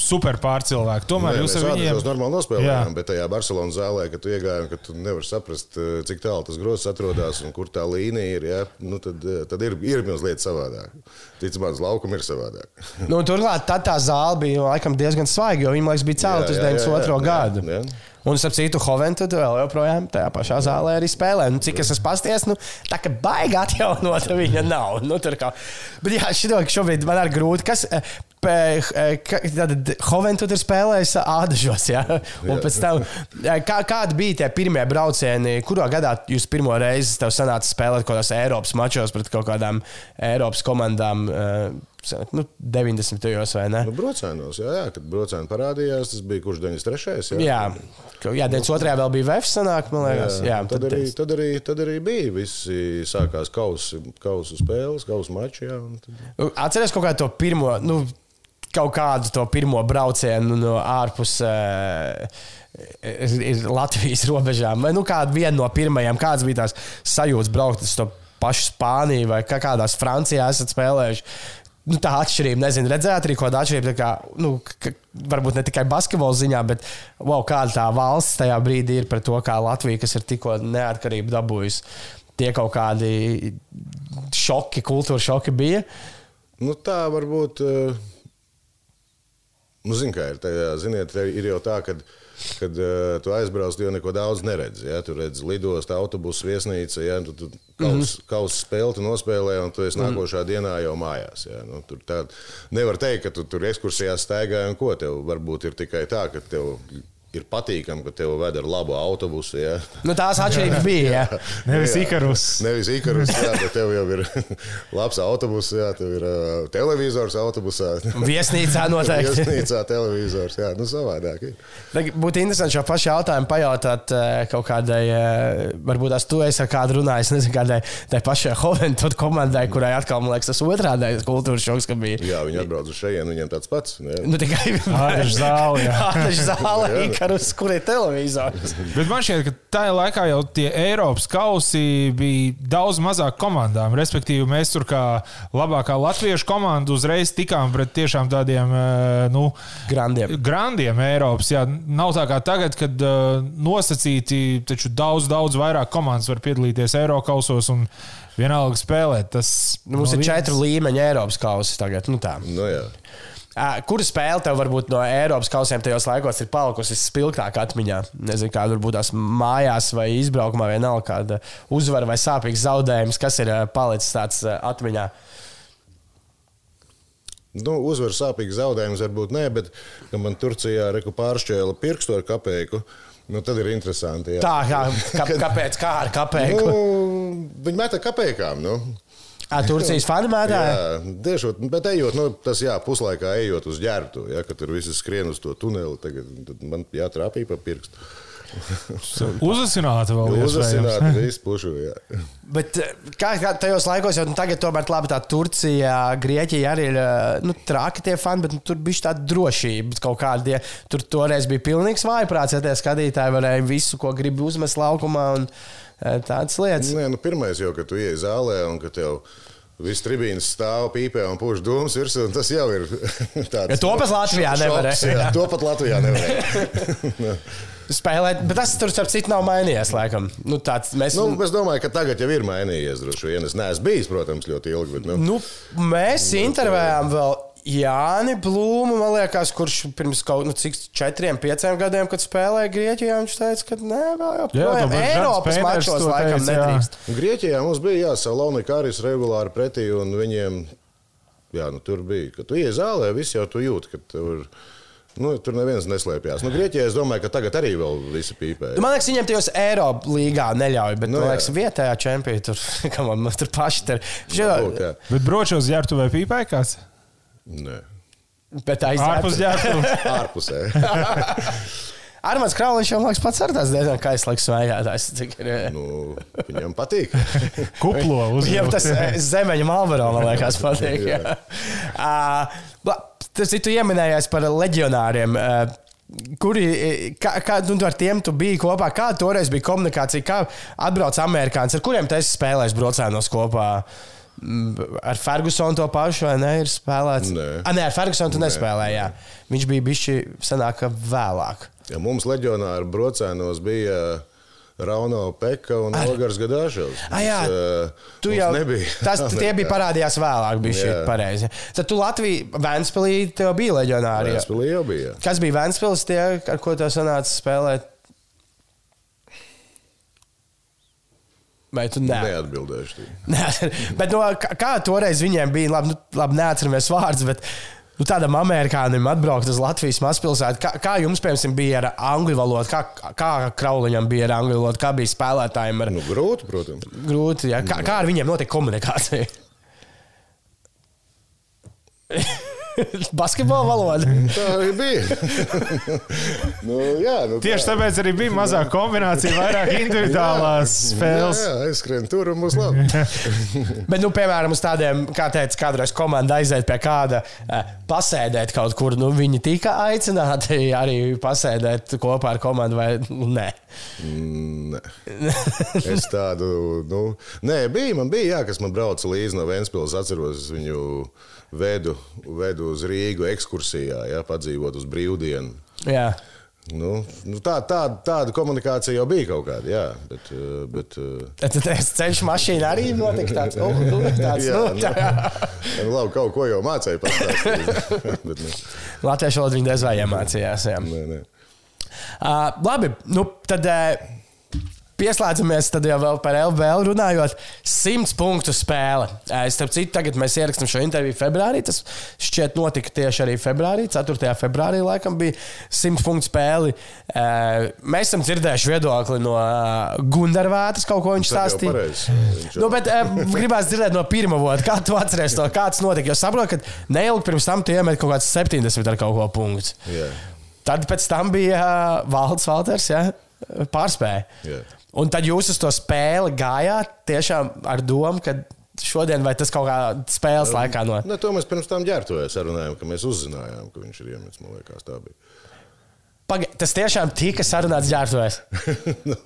super pārcilvēki. Tomēr Nē, jūs ar viņiem normāli nospēlējām, bet tajā Barcelonas zālē, kad tu iegāji, ka tu nevari saprast, eh, cik tālu tas grozs atrodas un kur tā līnija ir, jā, nu, tad, eh, tad ir, ir mazliet savādāk. Ticamāk, laukuma ir savādāk. nu, turklāt tā, tā zāle bija laikam diezgan svaiga, jo viņa laikam bija celta uz 92. gadu. Jā, jā. Un, starp citu, Hoventu vēl joprojām tajā pašā zālē arī spēlē. Nu, cik es esmu pasties, nu, tā kā baigi atjaunota viņa nav. Nu, kā... Bet jā, šito šobrīd man ir grūti. Kas, eh, Tad Hoventu ir spēlējis ādažos, ja? tam, eh, kā, kādi bija tie pirmie braucieni, kurā gadā jūs pirmo reizi sanāca spēlēt kaut kādos Eiropas mačos pret kaut kādām Eiropas komandām? Uh, nu, 90. gados vai ne? Nu, brocēnos, jā, jā, kad brocēni parādījās, tas bija kurš 93. Jā, jā, jā 92. vēl bija VF sanāk, man liekas. Jā, jā, tad, tad, arī, tad, arī, tad arī bija visi sākās kausu, kausu spēles, kausu mači. Jā, tad... Nu, atceries kaut kādu to pirmo, nu, kaut kādu to pirmo braucienu no ārpus. Uh, ir Latvijas robežām. Nu, kāda viena no pirmajām, kādas bija tās sajūtas braukt uz to pašu Spāniju vai kā kādās Francijā esat spēlējuši nu, tā atšķirība, nezinu, redzēt arī kaut kādu atšķirību. Kā, nu, ka, varbūt ne tikai basketbola ziņā, bet wow, kāda tā valsts tajā brīdī ir par to, kā Latvija, kas ir tikko neatkarību dabūjusi. Tie kaut kādi šoki, kultūra šoki bija. Nu, tā varbūt. Eh, nu, zin, kā ir, tajā, ziniet, ir jau tā, ka. Kad uh, tu aizbrauc, tu jau neko daudz neredzi. Ja? Tu redzi lidostu, autobusu, viesnīcu, ja? tu, tu kausa mm -hmm. kaus spēli, tu nospēlē, un tu esi mm -hmm. nākošā dienā jau mājās. Ja? Nu, tur tā, nevar teikt, ka tu tur ekskursijā staigāji un ko tev varbūt ir tikai tā, ka tev ir patīkami, ka tev ved ar labu autobusu. Ja? Nu, tās atšķirības bija. Jā. Nevis Ikarus. Nevis Ikarus, jā, bet tev jau ir labs autobus, jā, tev ir uh, televizors autobusā. Viesnīcā noteikti. Viesnīcā televizors, jā, nu savādāk. Ir. Būtu interesanti šo pašu jautājumu pajautāt kaut kādai, varbūt tās tu esi ar kādu runājis, nezinu, kādai tai pašai Hoventot komandai, kurai atkal, man liekas, tas otrādais kultūras šoks, ka bija. Jā, viņi atbrauc uz šejienu, viņiem tāds pats. Jā. Nu, tikai Ādažu zāli. jā. Ādažu zāle, Ikarus, kur ir televizors. Bet man šķiet, ka tajā laikā jau tie Eiropas kausi bija daudz mazāk komandām. Respektīvi, mēs tur kā labākā latviešu komanda uzreiz tikām pret tiešām tādiem eh, nu, Grandiem. grandiem Eiropas. Jā, nav tā kā tagad, kad uh, nosacīti taču daudz, daudz vairāk komandas var piedalīties Eiropausos un vienalga spēlēt. Tas Nu, mums no ir vienas- četru līmeņu Eiropas kausi tagad. Nu, tā. Nu, jā. Kura spēle tev varbūt no Eiropas kausiem tajos laikos ir palikusi spilgtāk atmiņā? Nezinu, kāda varbūt tās mājās vai izbraukumā, vienalga kāda uzvara vai sāpīgs zaudējums, kas ir palicis tāds atmiņā. Nu, uzvaru sāpīgs zaudējums varbūt nē, bet man Turcijā reku pāršķēla pirkstu ar kapeiku. Nu, tad ir interesanti. Jā. Tā, kā, kāpēc? Kā ar kāpēju? Nu, viņi meta kapeikām. Nu. Ā, Turcijas fani mētāja? Jā, tiešot, bet ejot, nu, tas jā, puslaikā ejot uz ģērbtu, ja, kad tur visi skrien uz to tuneli, tagad tad man jātrāpīja pa pirkstu. Uzasināta vēl Uzasināt iespējams. visu pušu, jā. Bet eh, kā, kā tajos laikos, jau nu, tagad, tomēr, labi, tā Turcija, Grieķija arī ir eh, nu, traki tie fani, bet nu, tur bija tāda drošība. Kaut kāda, tur toreiz bija pilnīgs vājprāts, ja tie skatītāji varēja visu, ko grib uzmest laukumā un tādas lietas. Nē, nu, pirmais jau, kad tu ienāc zālē un ka tev viss tribīnas stāv pīpē un pūš dūmus virsū, tas jau ir tāds. Ja to pat Latvijā nevarēja. To pat Latvijā nevarēja. Spēlēt, bet tas tur, starp citu, nav mainījies. Laikam. Nu, tāds, mēs, nu, es domāju, ka tagad jau ir mainījies. Droši vien es neesmu bijis, protams, ļoti ilgi. Bet, nu, nu, mēs intervējām vēl Jāni Blūmu, man liekas, kurš pirms kaut nu, cik četriem, pieciem gadiem, kad spēlēja Grieķijā, viņš teica, ka nē, vēl Jā, joprojām Eiropas mačos laikam teica, jā. nedrīkst. Grieķijā mums bija jāsaka Karis regulāri pretī, un viņiem jā, nu, tur bija. Kad tu ienāc zālē, viss jau tu jūti, ka tur, nu, tur neviens neslēpjas. Nu, Grieķijā es domāju, ka tagad arī vēl visi pīpē. Nu, Man liekas, viņiem tajos Eiropas līgā neļauj, bet, Nu, man jā. liekas, vietējā čempioni tur, kam man tur paši tur. Jā. Bet bročos ģērbtu vai pīpēkās? Nē, Bet Ārpus aizdzērt. ģērbtu. ārpusē. Armāns Krauliņš jau, liekas, pats ar tās diezgan kaislīgs cik ir, eh, nu, viņam patīk. Kuplo Viņam tas eh, zemeņa malvaro, man liekas, patīk. Jā. jā. Ah, Tas ir tu ieminējies par leģionāriem. eh, Kuri, kā, kā nu, ar tiem tu biji kopā? Kāda toreiz bija komunikācija? Kā atbrauc amerikānis? Ar kuriem tu esi spēlējis brocēnos kopā? Mm, Ar Fergusonu to pašu, vai ne? Ir spēlēts. Nē. A, nē, ar Fergusonu tu nespēlēji. jā. Viņš bija bišķi senāk vēlāk. Ja mums leģionāri brocēnos bija Rauno Peka un Ogars Gadāšovs. Ah, jā, tu jau nebija. Tas tie bija parādījās vēlāk, bija šī pareizi. Tad tu Latviju, Vēnspilī, tev bija leģionāri. Vēstpilī jau bija. Kas bija Vēnspils, tie, ar ko tev sanāca spēlēt? Vai tu ne? Neatbildēšu. tev. Nē, bet no, kā, toreiz viņiem bija, labi, nu, labi neatceramies vārdus, bet nu, tādam amerikānim atbraukt uz Latvijas mazpilsētu, kā, kā jums, piemēram, bija ar angļu valodu, kā, kā Krauliņam bija ar angļu valodu, kā bija spēlētājiem ar Nu, grūti, protams. grūti, ja? kā, kā ar viņiem notiek komunikācija? Basketbola valoda. Tā arī bija. nu, jā, nu, Tieši tā. tāpēc arī bija mazāk kombinācija, vairāk individuālās spēles. Jā, jā, aizskrien tur un būs labi. Bet, nu, piemēram, uz tādiem, kā teica, kādreiz komanda aiziet pie kāda, eh, pasēdēt kaut kur. Nu, viņi tika aicināti arī pasēdēt kopā ar komandu, vai nu, nē. Nē. Es tādu, nu, nē, bija, man bija, jā, kas man brauca līdzi no Vēnspils. Atceros, es viņu vedu, vedu uz Rīgu ekskursijā, jā, padzīvot uz brīvdienu. Jā. Nu, nu tā, tā, tāda komunikācija jau bija kaut kāda, jā, bet, eh, bet eh, Tad tas ceļš mašīna arī notika tāds, oh, nu, tāds Jā, nu, tā. nu, labi, kaut ko jau mācīja nu, Latviešu valodu viņi diez vai iemācījās. Jā. nē, nē. Uh, labi, nu tad. Uh, Pieslēdzamies tad jau par LVL runājot. 100 punktu spēle. Es starp citu, tagad mēs ierakstām šo interviju februārī. Tas šķiet notika tieši arī februārī. 4. februārī laikam bija 100 punktu spēle. Mēs esam dzirdējuši viedokli no Gundarvētas, kaut ko viņš stāstīja. Viņš nu, bet gribās dzirdēt no pirmā vārda, kā tu atceries to, kāds notika. Jo saprotu, ka neilgi pirms tam tu iemet kaut kāds 70 ar kaut ko punktu. Yeah. Tad pēc tam bija Valds Valters, ja? pārspēja. Yeah. Un tad jūs uz to spēli gājāt tiešām ar domu, ka šodien vai tas kaut kādā spēles laikā no. Ne, to mēs pirms tam ģērbtojas sarunājām, ka mēs uzzinājām, ka viņš ir iemetis. Man liekas, tā bija. Paga, tas tiešām tika sarunāts ģērbtojas. nu,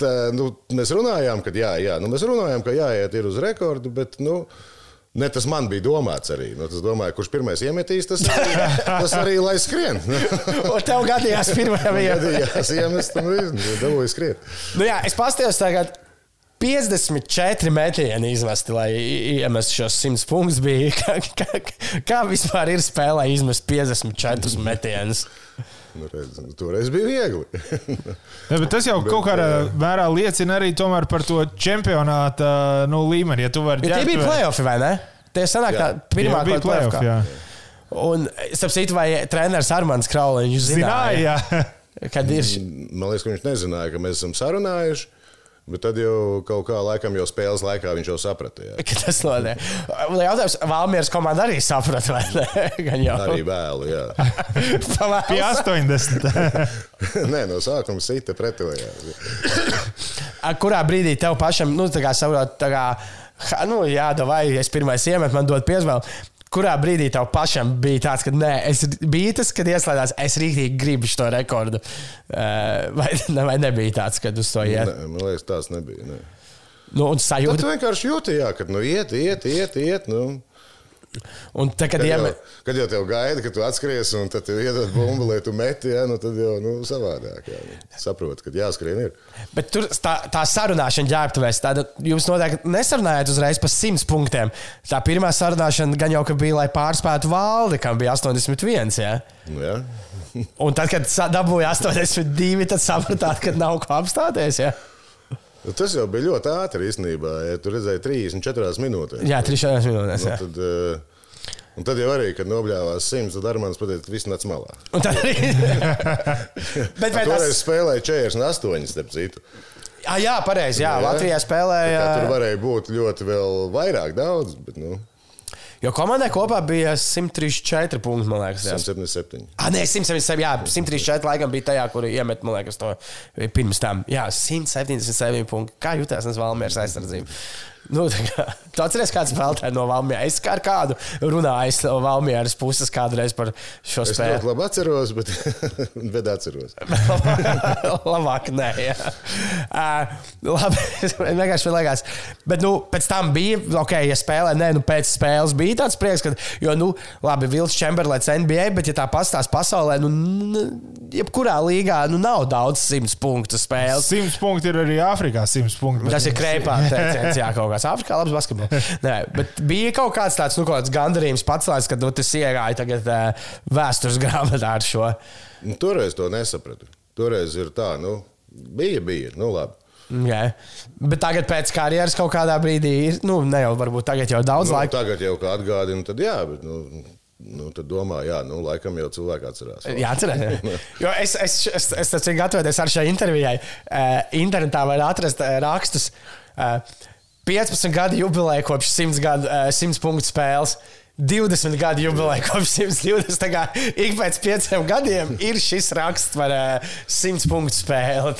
tā, nu, mēs runājām, ka jā, jā, nu, mēs runājām, ka jāiet uz rekordu, bet. Nu, Ne, tas man bija domāts arī. Nu, tas domāju, kurš pirmais iemetīs, tas arī, tas arī lai skrien. Un tev gadījās pirmajam iemetīs. Jā, iemest un dabūju skriet. Nu jā, es pastījos tagad. 54 metieni izmesti, lai iemestu šos 100 punktus. Bija. Kā, kā, kā vispār ir spēlē izmest 54 metienus? Nu, redz, toreiz bija viegli. ja, tas jau bet, kaut kādā mērā liecina arī par to čempionāta nu, līmeni. Ja tie bija plēsoņi, vai ne? Tie sanāk, kā pirmā bija plēsoņa. Un es saprotu, vai treneris Armāns Krauliņš zināja, zināja kad ir. Man liekas, ka viņš nezināja, ka mēs esam sarunājuši. Bet tad jau kaut kā laikam, jau spēles laikā viņš jau saprata. Jā. Tas notiek. Jautājums, Valmieras komanda arī saprata, vai ne? Gan jau. Arī vēlu, jā. Pie 80. Nē, no sākuma sita pretojās. Kurā brīdī tev pašam, nu, tā kā saprot, tā kā, nu, jā, vai es pirmais iemetu, man dod piezvēlu kurā brīdī tev pašam bija tāds, ka nē, es biju tas, kad ieslēdzās, es rīktīgi gribu šo rekordu. Vai, ne, vai nebija tāds, kad uz to iet? Nē, man liekas, tāds nebija. Ne. Nu, un sajūta. Tu vienkārši jūti, jā, ka nu, iet, iet, iet. iet nu. Un te, kad, kad, jau, kad jau tev gaida, ka tu atskries un tad tev iedod bumbu, lai tu meti, ja, nu, tad jau nu, savādāk. Jā, nu, saprot, ka jāskrien ir. Bet tur tā, tā sarunāšana ģērbtuvēs, tāda jūs noteikti nesarunājat uzreiz par 100 punktiem. Tā pirmā sarunāšana gan jau bija, lai pārspētu valdi, kam bija 81. Ja? Nu, jā. un tad, kad dabūja 82, tad sapratāt, ka nav ko apstāties. Ja? Nu, tas jau bija ļoti ātri īstenībā. Ja tu redzēji 34 minūtēs. Jā, 34 minūtēs. Nu, tad, uh, un tad jau arī, kad nobļāvās simts, tad Armāns pateica, ka viss nāc malā. Un tad arī. Bet vai tas... spēlēja 48, starp citu. Ah, jā, pareizi. Jā, jā, Latvijā spēlēja. Tur varēja būt ļoti vēl vairāk, daudz. Bet, nu. Jo komandai kopā bija 134 punkti, man liekas. 177. Ah, nē, 177. Jā, 134 laikam bija tajā, kur iemet, man liekas, to pirms tam. Jā, 177 punkti. Kā jutās Valmieras aizsardzība? Nu, tu atceries, kāds spēlētājs no Valmijas? Es kā ar kādu runāju no Valmijas puses kādreiz par šo spēli. Es labi atceros, bet, bet atceros. Labāk, nē, jā. Uh, labi, vienkārši liekas. Bet, nu, pēc tam bija, ok, ja spēlē, nē, nu, pēc spēles bija tāds prieks, ka, jo, nu, labi, Vils Čemberlēts NBA, bet, ja tā pastāst pasaulē, nu, jebkurā līgā, nu, nav daudz simts punktu spēles. Simts punkti ir arī Āfrikā, simts punkti. Tas ir kreipā, teiciens, jā, kaut kā kāds Āfrikā labs basketbols. Nē, bet bija kaut kāds tāds nu, gandarījums pats, kad nu, tas iegāja tagad, uh, vēstures grāmatā ar šo. Nu, toreiz to nesapratu. Toreiz ir tā, nu, bija, bija. Nu, labi. Jā. Bet tagad, pēc karjeras, kaut kādā brīdī, ir, nu, ne jau varbūt tagad jau daudz nu, laika. Tagad jau kā atgādina, tad jā, bet. Nu, Nu, tad domā, jā, nu, laikam jau cilvēki atcerās. Jā, atcerās. jo es, es, es, es, es gatavoties ar šai intervijai. Uh, internetā var atrast uh, rakstus. Uh, 15 gadu jubileja kopš 100, gadu, 100 punktu spēles. 20 gadu jubileja kopš 120. Tā kā ik pēc pieciem gadiem ir šis raksts par 100 punktu spēli.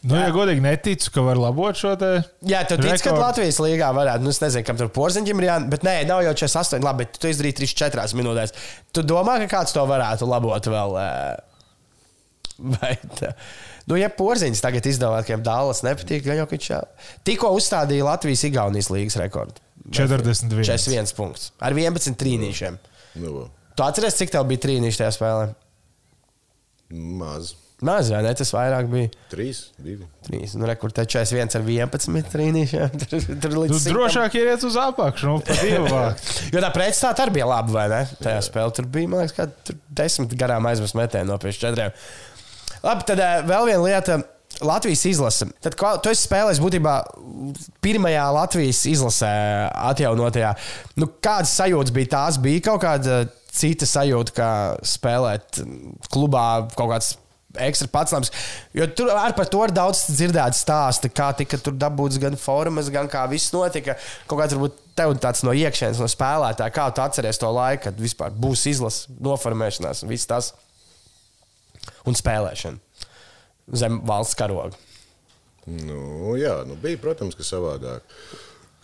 Nu, ja godīgi neticu, ka var labot šo te. Jā, tu tici, ka Latvijas līgā varētu. Nu, es nezinu, kam tur porziņķim ir jābūt. Bet nē, nav jau 48. Labi, bet tu izdarīji 3-4 minūtēs. Tu domā, ka kāds to varētu labot vēl? Vai tā? Nu, ja porziņš tagad izdevās, ka Dālas nepatīk, gan jau viņš tikko uzstādīja Latvijas-Igaunijas līgas rekordu. 41. 41 punkts ar 11 trīnīšiem. Nu, tu atceries, cik tev bija trīnīši tajā spēlē? Maz. Maz, vai ne? Tas vairāk bija. 3, 2. 3. Nu, rekur, te 41 ar 11 trīnīšiem. Tur, tur līdz tu drošāk iet uz apakšu, nu, pa divu vākt. jo tā pretstāta arī bija laba, vai ne? Tajā spēlē tur bija, man liekas, kā 10 garām aizvest metienu no pēc četriem. Labi, tad uh, vēl viena lieta. Latvijas izlase. Tad kval- tu esi spēlējis būtībā pirmajā Latvijas izlasē, atjaunotajā. Nu, kādas sajūtas bija tās? Bija kaut kāda cita sajūta, kā spēlēt klubā kaut kāds ekstra pats. Jo tur par to ir daudz dzirdēts stāsti, kā tika tur dabūts gan formas, gan kā viss notika. Kaut kāds varbūt tev tāds no iekšienes, no spēlētāja, kā tu atceries to laiku, kad vispār būs izlase, noformēšanās un viss tas un spēlēšana zem valsts karoga. Nu, jā, nu, bija, protams, ka savādāk.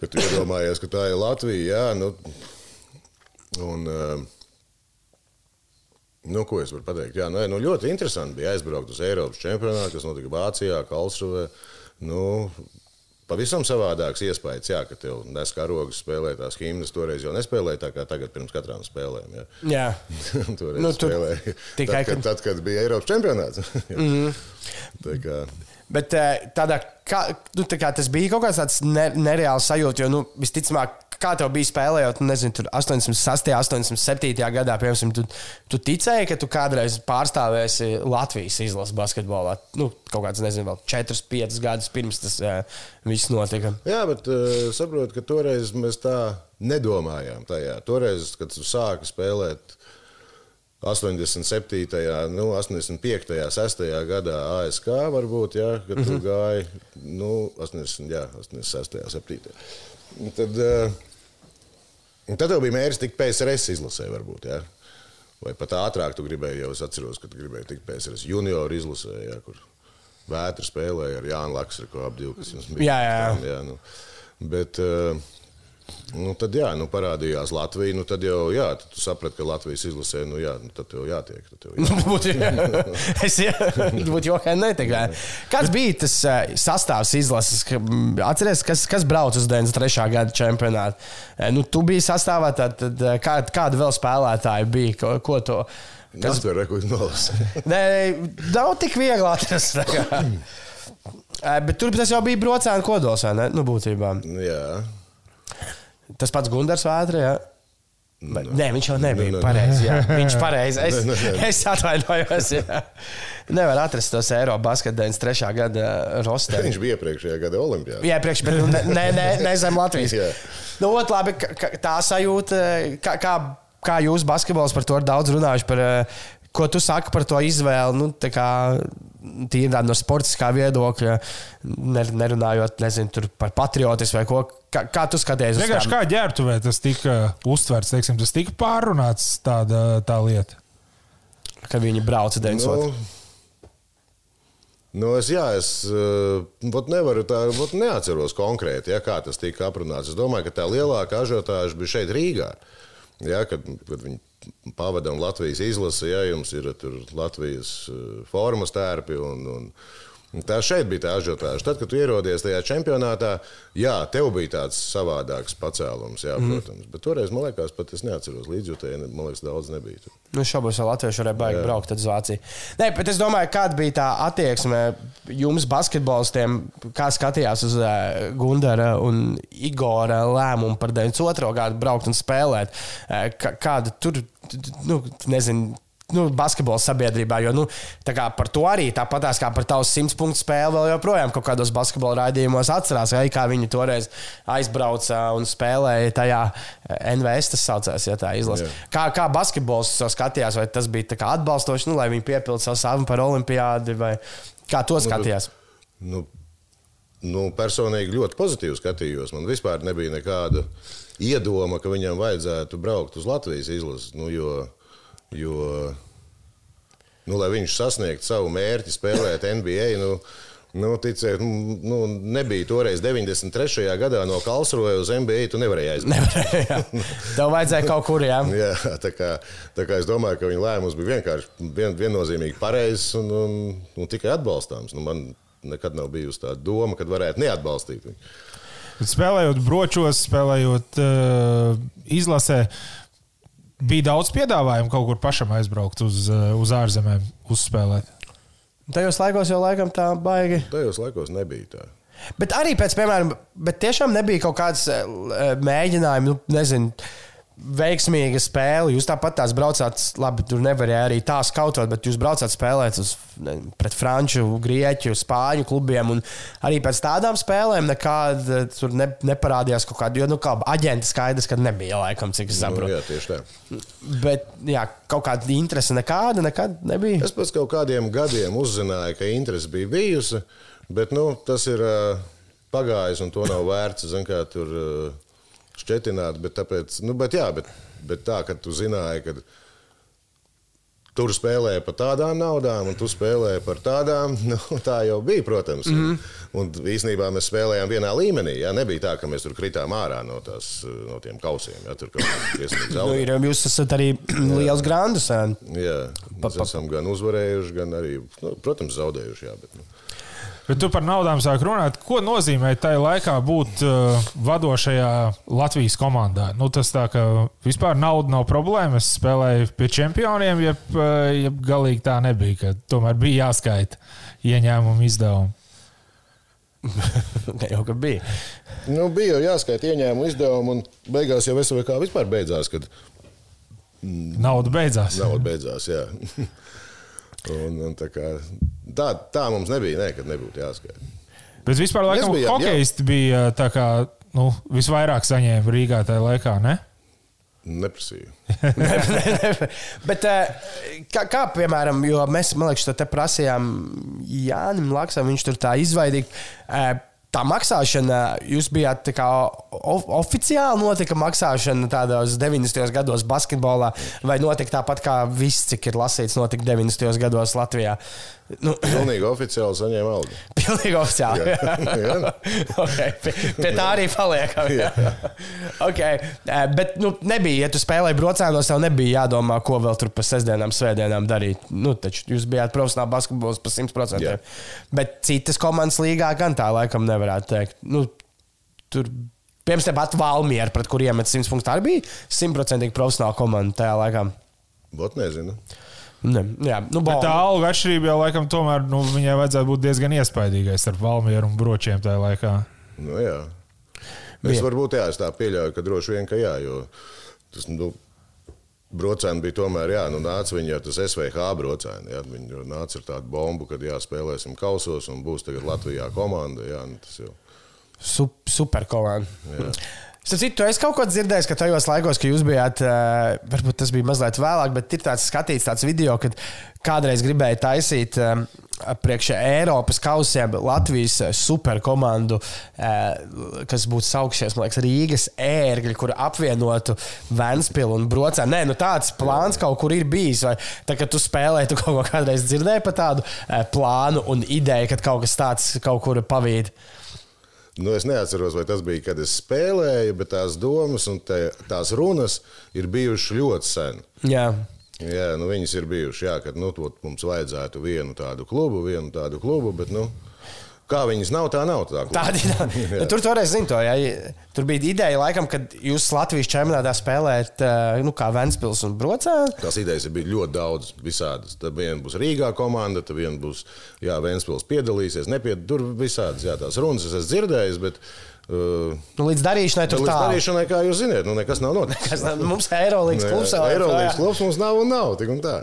Kad tu iedomājies, ka tā ir Latvija, jā, nu, un, uh, nu, ko es varu pateikt? Jā, nu, nu, ļoti interesanti bija aizbraukt uz Eiropas čempionātu, kas notika Vācijā, Kalsruvē. Nu, Pavisam savādāks iespējas, jā, ka tev nes karogas, spēlē tās himnas. Toreiz jau nespēlēja tā kā tagad, pirms katrām spēlēm. Jā, Jā. toreiz Nu, tur spēlēja. tikai, tad, kad, tad, kad bija Eiropas čempionāts. mm -hmm. tā kā, Bet eh, tādā, kā, nu, tā kā tas bija kaut kāds tāds ne, nereāls sajūta, jo nu, visticamāk, kā tev bija spēlējot, nu, nezinu, tur 86. 87. gadā, piemēram, tu, tu ticēji, ka tu kādreiz pārstāvēsi Latvijas izlases basketbolā. Nu, kaut kāds, nezinu, vēl 4, 5 gadus pirms tas uh, viss notika. Jā, bet uh, saprotu, ka toreiz mēs tā nedomājām. Tajā. Toreiz, kad tu sāki spēlēt 87, nu, 85, 6 gadā ASK, varbūt, jā, kad tu gāji nu, 80, jā, 86, 7. Un Tad, uh, un tad tev bija mērķis tikt PSRS izlasē, varbūt. Jā. Vai pat ātrāk tu gribēji, jau es atceros, ka gribēji tikt PSRS junioru izlasē, jā, kur vētra spēlēja ar Jānu Laksu, ko ap 12 Jā, jā. jā nu. Bet, uh, nu, tad, jā, nu, parādījās Latvija. Nu, tad jau jā, tad tu saprati, ka Latvijas izlasē, nu, jā, nu, tad tev jātiek. Tad tev jā. Būtu es būtu jokaini netikai. Kāds bija tas sastāvs izlases? Atceries, kas, kas brauc uz 93. gada čempionātu? Nu, tu biji sastāvā, tad, tad kā, kāda vēl spēlētāja bija? Ko, ko to? Kas tur ir? Ko es nolasu? Nē, nav tik viegli atrast. Bet tur tas jau bija brocēna kodols, vai ne? Nu, būtībā. jā. Tas pats Gunārs Vētra. Jā. Vai- Nē, viņš jau nebija Nē, nē, nē. pareizi. jā. Viņš pareizi. Es, Nē, nē, nē. es atvainojos. jā. Nevar atrast tos Eiropas basketbola 93. gada rosterī. Viņš bija iepriekšējā gada Olimpijā. Jā, priekš, bet nu, ne, ne, ne, ne zem Latvijas. Jā. Nu, ot, labi, tā sajūta, kā, kā, kā jūs basketbols par to ir daudz runājuši. Par, eh, ko tu saki par to izvēli? Nu, Tīri no sportiskā viedokļa, ner- nerunājot nezinu, tur par patriotismu vai ko. Kā, kā tu skaties Vienkārši kā ģērbtuvē tas tika uztverts, teiksim, tas tika pārunāts tāda tā lieta. kad viņi brauca 92. Nu, nu es, jā, es uh, nevaru tā, vot neatceros konkrēti, ja, kā tas tika aprunāts. Es domāju, ka tā lielākā ažiotāža bija šeit Rīgā. Ja, kad, kad viņi pavadām Latvijas izlasi, ja jums ir tur Latvijas uh, formas tērpi un, un, un tā šeit bija tā ažiotāža. Tad, kad tu ierodies tajā čempionātā, jā, tev bija tāds savādāks pacēlums, jā, protams. Bet toreiz, man liekas, pat es neatceros līdzjūtēji, man liekas, daudz nebija. Tur. Nu, šobrīd jau Latvijas varēja baigt braukt uz Vāciju. Nē, bet es domāju, kāda bija tā attieksme jums, basketbolistiem, kā skatījās uz uh, Gundara un Igora lēmumu par 92. gadu braukt un spēlēt. Uh, kāda tur, nu, nezinu. Nu, basketbola sabiedrībā, jo nu, par to arī tāpatās kā par tavu simts punktu spēli, vēl joprojām kaut kādos basketbola raidījumos atcerās, vai, kā viņi toreiz aizbrauca un spēlēja tajā eh, NVS, tas saucās, ja tā izlase. Jā. Kā, kā basketbols to skatījās, vai tas bija atbalstoši, nu, lai viņi piepildītu savu savu par olimpiādi, vai kā to skatījās? Nu, nu, personīgi ļoti pozitīvi skatījos. Man vispār nebija nekāda iedoma, ka viņam vajadzētu braukt uz Latvijas izlasi. Nu, jo, jo, nu, lai viņš sasniegtu savu mērķi, spēlēt NBA. Nu, Nu, ticiet, nu, nu, nebija toreiz 93. gadā no Kalsruhe uz NBA. Tu nevarēji. Nevarēja. Tev vajadzēja kaut kur, jā. Jā, tā kā, tā kā es domāju, ka viņa lēmums bija vienkārši vien, viennozīmīgi pareizs un, un, un tikai atbalstāms. Nu, man nekad nav bijusi tā doma, ka varētu neatbalstīt viņu. Spēlējot bročos, spēlējot uh, izlasē, bija daudz piedāvājumu kaut kur pašam aizbraukt uz, uh, uz ārzemēm, uzspēlēt. Tajos laikos jau laikam tā baigi. Tajos laikos nebija tā. Bet arī pēc, piemēram, bet tiešām nebija kaut kāds eh, mēģinājums, nu, nezinu, veiksmīga spēle. Jūs tāpat tās braucāt, labi, tur nevarēja arī tā skautot, bet jūs braucāt spēlēt uz, ne, pret franču, grieķu, spāņu klubiem. Un arī pēc tādām spēlēm nekāda tur ne, neparādījās kaut kāda, jo nu, kā aģenta skaidrs, ka nebija laikam, cik es Nu, saprotu. jā, tieši tā. Bet jā, kaut kāda interese nekāda nekad nebija. Es pēc kaut kādiem gadiem uzzināju, ka interese bija bijusi, bet nu, tas ir uh, pagājis un to nav vērts zin, kā, tur uh, šķetināt. Bet, tāpēc, nu, bet, jā, bet, bet tā, ka tu zināji, ka tur spēlēja par tādām naudām, un tu spēlēji par tādām, nu, tā jau bija, protams. Mm -hmm. Un, īsnībā mēs spēlējām vienā līmenī. Jā, nebija tā, ka mēs tur kritām ārā no, tās, no tiem kausiem. Jā, tur Nu, ir, jūs esat arī liels grandus. ā. Jā, mēs esam gan uzvarējuši, gan arī, nu, protams, zaudējuši. Jā, bet, nu. Bet tu par naudām sāk runāt. Ko nozīmē tajā laikā būt uh, vadošajā Latvijas komandā? Nu, tas tā, ka vispār nauda nav problēma. Es spēlēju pie čempioniem, jeb, uh, jeb galīgi tā nebija. ka Tomēr bija jāskaita ieņēmumu izdevumi. Ne jau ka bija. Nu, bija jau jāskaita ieņēmumu izdevumu, un beigās jau SVK vispār beidzās, kad Nauda beidzās. nauda beidzās. Jā. un, un tā, kā, tā, tā mums nebija, ne, kad nebūtu jāskaita. Bet vispār, laikam, hokeisti bija tā kā nu, visvairāk saņēma Rīgā tajā laikā, ne? Neprasīju. Bet, eh, kā, kā piemēram, jo mēs, man liekas, to te prasījām Jānim Laksam, viņš tur tā izvaidīgi. Tā maksāšana, jūs bijāt kā of, oficiāli notika maksāšana tādos 90. gados basketbolā, vai notika tāpat kā viss, cik ir lasīts, notika 90. gados Latvijā? Nu, Pilnīgi oficiāli saņēma algu. Pilnīgi oficiāli. Jā. Jā. okay, pie, pie tā arī paliekam. Jā. okay. eh, Bet nu, nebija, ja tu spēlēji brocēnos, tev nebija jādomā, ko vēl tur pa sestdienām, svētdienām darīt. Nu, taču jūs bijāt profesionāli basketbols pa 100%. Jā. Bet citas komandas līgā gan tā laikam nevarētu teikt. Nu, tur, Piemēram, tepat Valmiera, pret kuriem met 100 punktus, arī bija simtprocentīgi profesionāla komanda tajā laikā. Bot nezinu. Ne, jā, nu, Bet tā bal- alga atšķirība jau laikam tomēr nu, viņai vajadzētu būt diezgan iespaidīgai starp Valmieru un Bročiem tajā laikā. Nu, jā. Es varbūt jā, es tā pieļauju, ka droši vien, ka jā, jo tas, nu, brocēni bija tomēr, jā, nu, nāca viņi jau tas SVH brocēni, jā, viņi nāca ar tādu bombu, kad jā, spēlēsim kausos un būs tagad Latvijā komanda, jā, nu, tas jau. Sup, super komanda. Starp citu, es kaut ko dzirdēju, ka tajos laikos, kad jūs bijāt, eh, varbūt tas bija mazliet vēlāk, bet ir tāds skatīts tāds video, kad kādreiz gribēja taisīt eh, priekš Eiropas kausiem Latvijas eh, superkomandu, kas būtu saukšies, man liekas, Rīgas ērgļi, kur apvienotu Vēnspilu un Brocēnu. Nē, nu tāds plāns kaut kur ir bijis. Vai tā, kad tu spēlēji, tu kaut ko kādreiz dzirdēji par tādu plānu un ideju, ka kaut kas tāds kaut kur pavīd. Nu, es neatceros, vai tas bija, kad es spēlēju, bet tās domas un te, tās runas ir bijušas ļoti sen. Jā. Jā, nu, viņas ir bijušas, jā, kad nu, tot mums vajadzētu vienu tādu klubu, vienu tādu klubu, bet nu, kā viņas nav, tā nav tā. Tāda ir. Nu, tur toreiz zinu to. Ja, tur bija ideja, laikam, kad jūs Latvijas čempionātā spēlējat, eh, nu, kā Ventspils un Brocē. Tās idejas bijušas ļoti daudz, visādas. Tad viena būs Rīgā komanda, tad viena būs, jā, Vēnspils piedalīsies, nepied, tur visādas, jā, tās runas es esmu dzirdējis, bet Nu, līdz darīšanai tur līdz tā. darīšanai, kā jūs zināt, nu, nekas nav noticis. Mums ir Eirolandes klubs. vēl ir Eirolandes klubs mums nav un nav, tik un tā.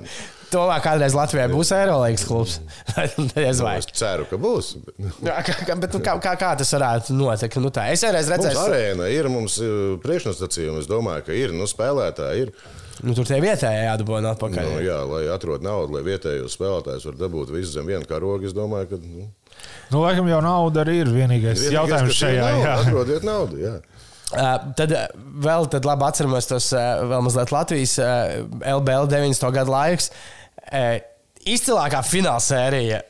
Tomēr kādreiz Latvijā būs Eirolandes klubs. Es vai. Es ceru, ka būs. nu, Jā, kā, kā- bet, nu, kā, kā, kā tas varētu notikt? Nu, tā. es Mums redzēju, arēna ir, mums uh, priekšnosacījumi, es domāju, ka ir, nu, spēlētāji ir. nu, tur tie vietējie jādabūna atpakaļ. Nu, jā, lai atrod naudu, lai vietējos spēlētājus var dabūt visu zem vienu karogu, es domāju, ka. Nu, Nu, laikam jau nauda arī ir vienīgais vienīgais, jautājums šajā. nauda, Jā. Atrodiet naudu, jā. Uh, tad vēl tad labi atceramies tos uh, vēl mazliet Latvijas uh, LBL 90. gadu laiks. Uh, izcilākā fināla sērija.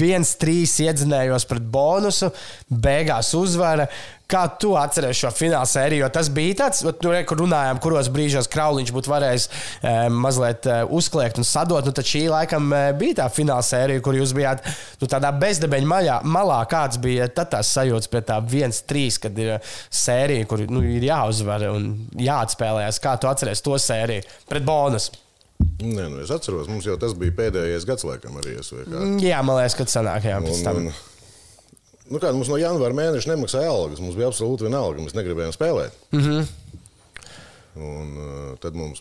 Viens, trīs iedzinējos pret bonusu, beigās uzvara. Kā tu atceries šo fināla sēriju? Jo tas bija tāds, nu, kur runājām, kuros brīžos Krauliņš būtu varējis e, mazliet e, uzkliegt un sadot. Nu, tad šī laikam e, bija tā fināla sērija, kur jūs bijāt nu, tādā bezdebeņa maļā, malā. Kāds bija tad tās sajūtas pie tā 1-3, kad ir sērija, kur nu, ir jāuzvar un jāatspēlējas? Kā tu atceries to sēriju pret bonusu? Nē, nu, es atceros, mums jau tas bija pēdējais gads, laikam, arī SVK. Jā, man liekas, ka sanāk, jā, pēc tam. Un, un, nu, kā, mums no janvāra mēneša nemaksāja algas. Mums bija absolūti vienalga. Mēs negribējām spēlēt. Un, uh, tad mums,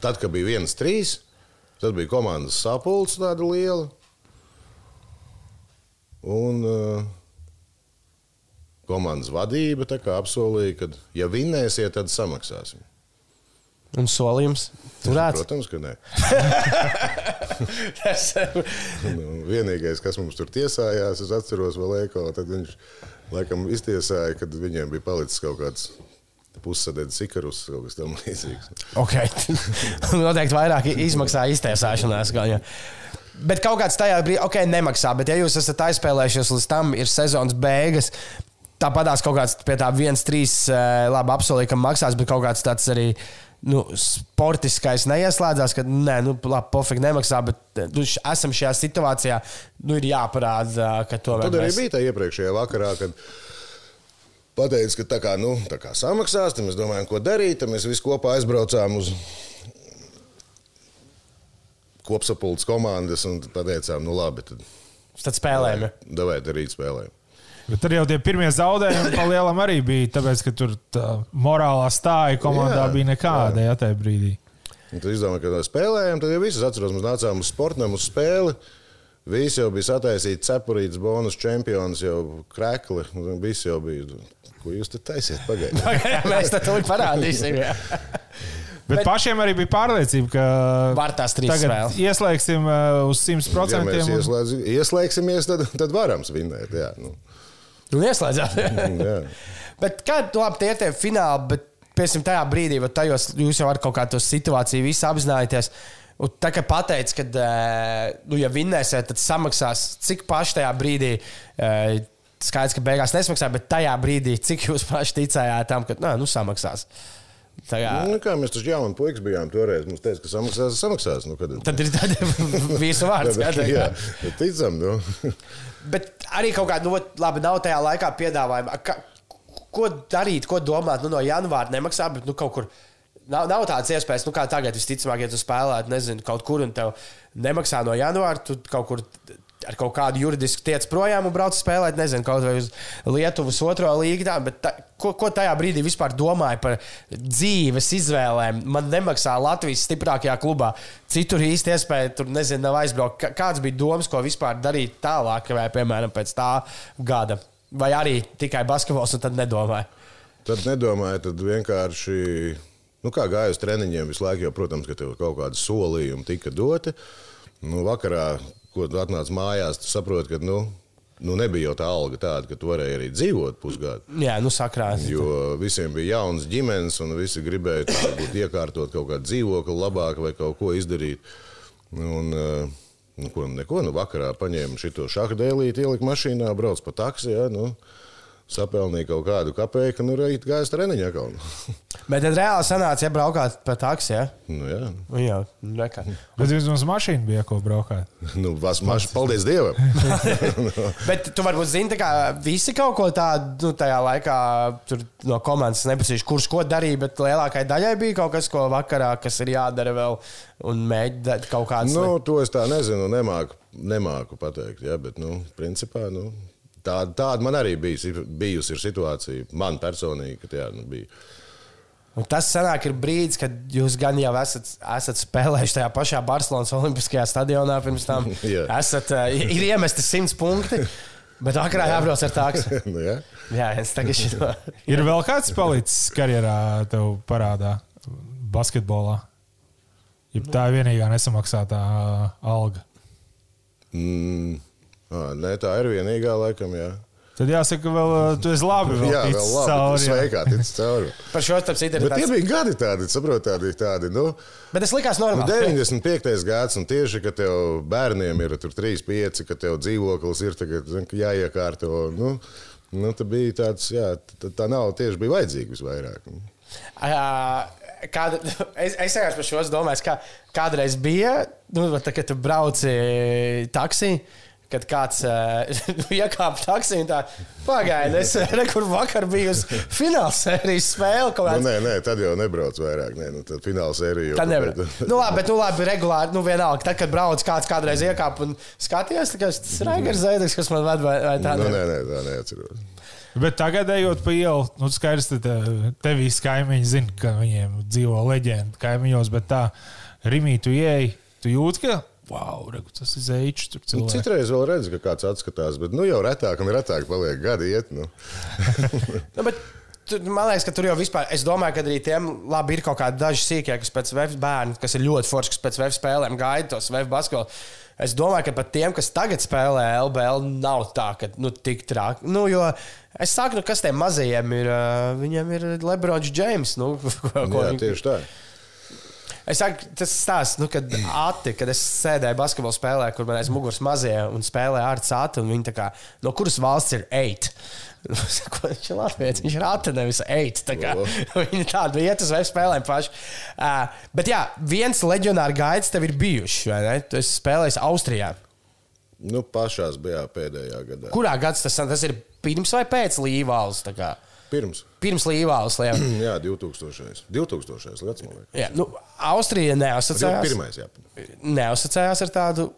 tad, kad bija viens trīs, tad bija komandas sapulce tāda liela. Un uh, komandas vadība apsolīja, ka, ja vinnēsiet, tad samaksāsim. Un solījums turēt. Protams, ka nē. Tas, Nu, vienīgais, kas mums tur tiesājās, es atceros vēl Eko, tad viņš laikam iztiesāja, kad viņiem bija palicis kaut kāds pussadēļ sikarus, kaut kas tam līdzīgs. ok, noteikti vairāk izmaksā iztiesāšanās. Gan, ja. Bet kaut kāds tajā brīdī, ok, nemaksā. Bet, ja jūs esat aizspēlējušies līdz tam, ir sezonas beigas. Tāpatās kaut kāds pie tā 1-3 labi apsolīja, ka maksās, bet kaut kāds tāds arī nu, sportiskais neieslēdzās, ka nē, nu, labi, pofīgi nemaksā, bet nu, š- esam šajā situācijā, nu, ir jāparāda, ka tomēr Tad arī mēs... bija tā iepriekšējā vakarā, kad pateica, ka tā kā, nu, tā kā samaksās, tad mēs domājam, ko darīt. Tad mēs visi kopā aizbraucām uz kopsapulces komandas un pateicām, nu labi, tad Tad spēlējam. ja. davai darīt spēlēm. Bet tur jau tie pirmie zaudējumi pa lielam arī bija, tāpēc, ka tur tā morālā stāja komandā Jā, bija nekāda ja, tajā brīdī. Un tad izdomājām, ka spēlējām, tad jau visus atceros, mēs nācām uz sportam, uz spēli. Visi jau bija sataisīti, cepurīts, bonus čempions, jau krekli. Visi jau bija. Ko jūs te taisiet? Pagaidiet. mēs tad to parādīsim. Jā. Bet, Bet- pašiem arī bija pārliecība, ka Var tās trīs tagad spēles. ieslēgsim uh, uz 100%. Ja mēs ieslēgsimies, tad, tad varam svinēt. Jā, nu, Nu, ieslēdzāt. jā. bet kā labi, tie ir tie fināli, bet piesim tajā brīdī, vai tajos jūs jau ar kaut kādu situāciju visi apzināties. Un tā kā pateicis, ka, eh, nu, ja vinnēsiet, tad samaksās, cik paši tajā brīdī, eh, skaidrs, ka beigās nesmaksā, bet tajā brīdī, cik jūs paši ticējāt tam, ka, nē, nu, samaksās. Tajā, Nu, kā mēs taču jauni puikas bijām toreiz. Mums teica, ka samaksās, samaksās. Nu, kad... tad ir tāda visu vārds. Tad, kā jā, teikt. ticam. Nu. Bet arī kaut kāda, nu, labi, nav tajā laikā piedāvājuma. Ka, ko darīt, ko domāt? Nu, no janvāra nemaksā, bet nu, kaut kur. Nav, nav tādas iespējas, nu, kā tagad, visticamāk, ja tu spēlētu, nezinu, kaut kur un tev nemaksā no janvāra, tu kaut kur ar kaut kādu juridisku tiec projām un brauc spēlēt, nezinu, kaut vai uz Lietuvas otro līgu. Tā, tā, ko, ko tajā brīdī vispār domāju par dzīves izvēlēm? Man nemaksā Latvijas stiprākajā klubā. Citur īsti iespēja, tur nezinu, nav aizbraukt. Kā- Kāds bija domas, ko vispār darīt tālāk, vai, piemēram, pēc tā gada? Vai arī tikai basketbols un tad nedomāju? Tad nedomāju, tad vienkārši. Nu, kā gāja uz treniņiem, visu laiku, jau, protams, ka tev kaut kādi solījumi tika doti. Nu, vakarā, kad atnāc mājās, tu saproti, ka nu, nu, nebija jau tā alga tāda, ka tu varēji arī dzīvot pusgadu. Jā, nu sakrāt. Jo visiem bija jauns ģimenes, un visi gribēja varbūt, iekārtot kaut kādu dzīvokli labāk vai kaut ko izdarīt. Un, eh, nu, ko, neko, nu, vakarā paņēma šo šādu dēlīti, ielika mašīnā, brauc pa taksi. Ja, nu, Sapelnīja kaut kādu kapeiku, nu, rīt gājas treniņā kaut kā. Bet tad reāli sanāca, ja braukāt pa taksi. Ja? nu, jā, Nu, jā, nekā. Bet vismaz mašīna bija, ko braukāt. nu, vas, maš, paldies Dievam. Bet tu varbūt zini, ka visi kaut ko tādu nu, tajā laikā tur no komandas neprasīšu, kurš ko darīja, bet lielākai daļai bija kaut kas, ko vakarā, kas ir jādara vēl un mēģināt kaut kādas. Nu, to es tā nezinu, nemāku, nemāku pateikt. Ja, bet, nu, principā, nu, tāda, tāda man arī bija, bijusi ir situācija. Man personīgi, ka jā, nu, bija. Un tas sanāk, ir brīdis, kad jūs gan jau esat, esat spēlējuši tajā pašā Barcelonas Olimpiskajā stadionā pirms tam. Jā. esat, uh, ir iemesti simts punkti, bet vakarā jābrauc ar tādu. nu, ja. Jā, es tagad šito. Ir vēl kāds palicis karjerā tev parādā basketbolā? Ja tā ir vienīgā nesamaksātā alga. Mm, nē, tā ir vienīgā laikam. Jā, Tad jāsaka, vēl tu esi labi. Vēl jā vēl labi. cauri, jā. Sveikā, tic cauri. Par šo starp citu Bet tie tāds. bija gadi tādi, saprot, tādi, tādi nu, Bet tas likās nu, normāli. 95. gads, un tieši, ka tev bērniem ir tur 3, 5, ka tev dzīvoklis ir tagad, zin, ka jāiekārto. Nu, nu, tā bija tāds, jā, tā, tā nav tieši bija vajadzīga visvairāk. Ā, Kāda, es es vienkārši par šo domāju, ka kādreiz bija, nu, tā, kad tu brauci taksī, kad kāds uh, iekāpa taksī un tā pagaida. Es rekur vakar biju uz fināla sērijas spēli. Nu, nē, nē, tad jau nebrauc vairāk. Nē, nu, tad fināla sērija jau tā nevar. nu, labi, bet, nu, labi, regulāri, nu, vienalga. Tad, kad brauc kāds kādreiz iekāpa un skatījās, tas ir Raigars Zēdeks, kas man ved vai, vai tā. Nu, nē, nē, tā neatceros. Bet tagad, ejot pa ielu, nu, skaidrs, ka te, tevīs kaimiņi zina, ka viņiem dzīvo leģenda kaimiņos, bet tā Rimī, tu ieeji, tu jūti, ka wow, reku, tas ir zēčs. Nu, citreiz vēl redz, ka kāds atskatās, bet nu, jau retāk un retāk paliek gadi iet. Nu. nu, bet... Man liekas, ka tur jau vispār, es domāju, ka arī tiem labi ir kaut kādi daži sīkie, kas pēc VF bērnu, kas ir ļoti forši, kas pēc VF spēlēm gaida tos VF basketbolu. Es domāju, ka pat tiem, kas tagad spēlē LBL, nav tā, ka nu, tik traki. Nu, jo es saku, nu, kas tiem mazajiem ir, viņiem ir Lebrons Džeims. Nu, ko, ko Jā, tieši tā. Es saku, tas stāsts, nu, kad, ati, kad es sēdēju basketbalu spēlē, kur man aiz muguras mazie un spēlēja ar cātu, un viņi tā kā, no kuras valsts ir eit? Viņš ir Latvijas, viņš ir ati, nevis eit. Viņi tādu iet uz spēlēm paši. Uh, bet jā, viens leģionārs gaids tev ir bijuši, vai ne? Tu esi spēlējis Austrijā. Nu, pašās bija pēdējā gadā. Kurā gads tas, tas ir? Pirms vai pēc Līvālas? Pirms. Pirms Līvālas. jā, 2000. 2000. gads, man liekas. Jā, nu, Austrija neasociējās. Pirmais, jā. Neasociējās ar tādu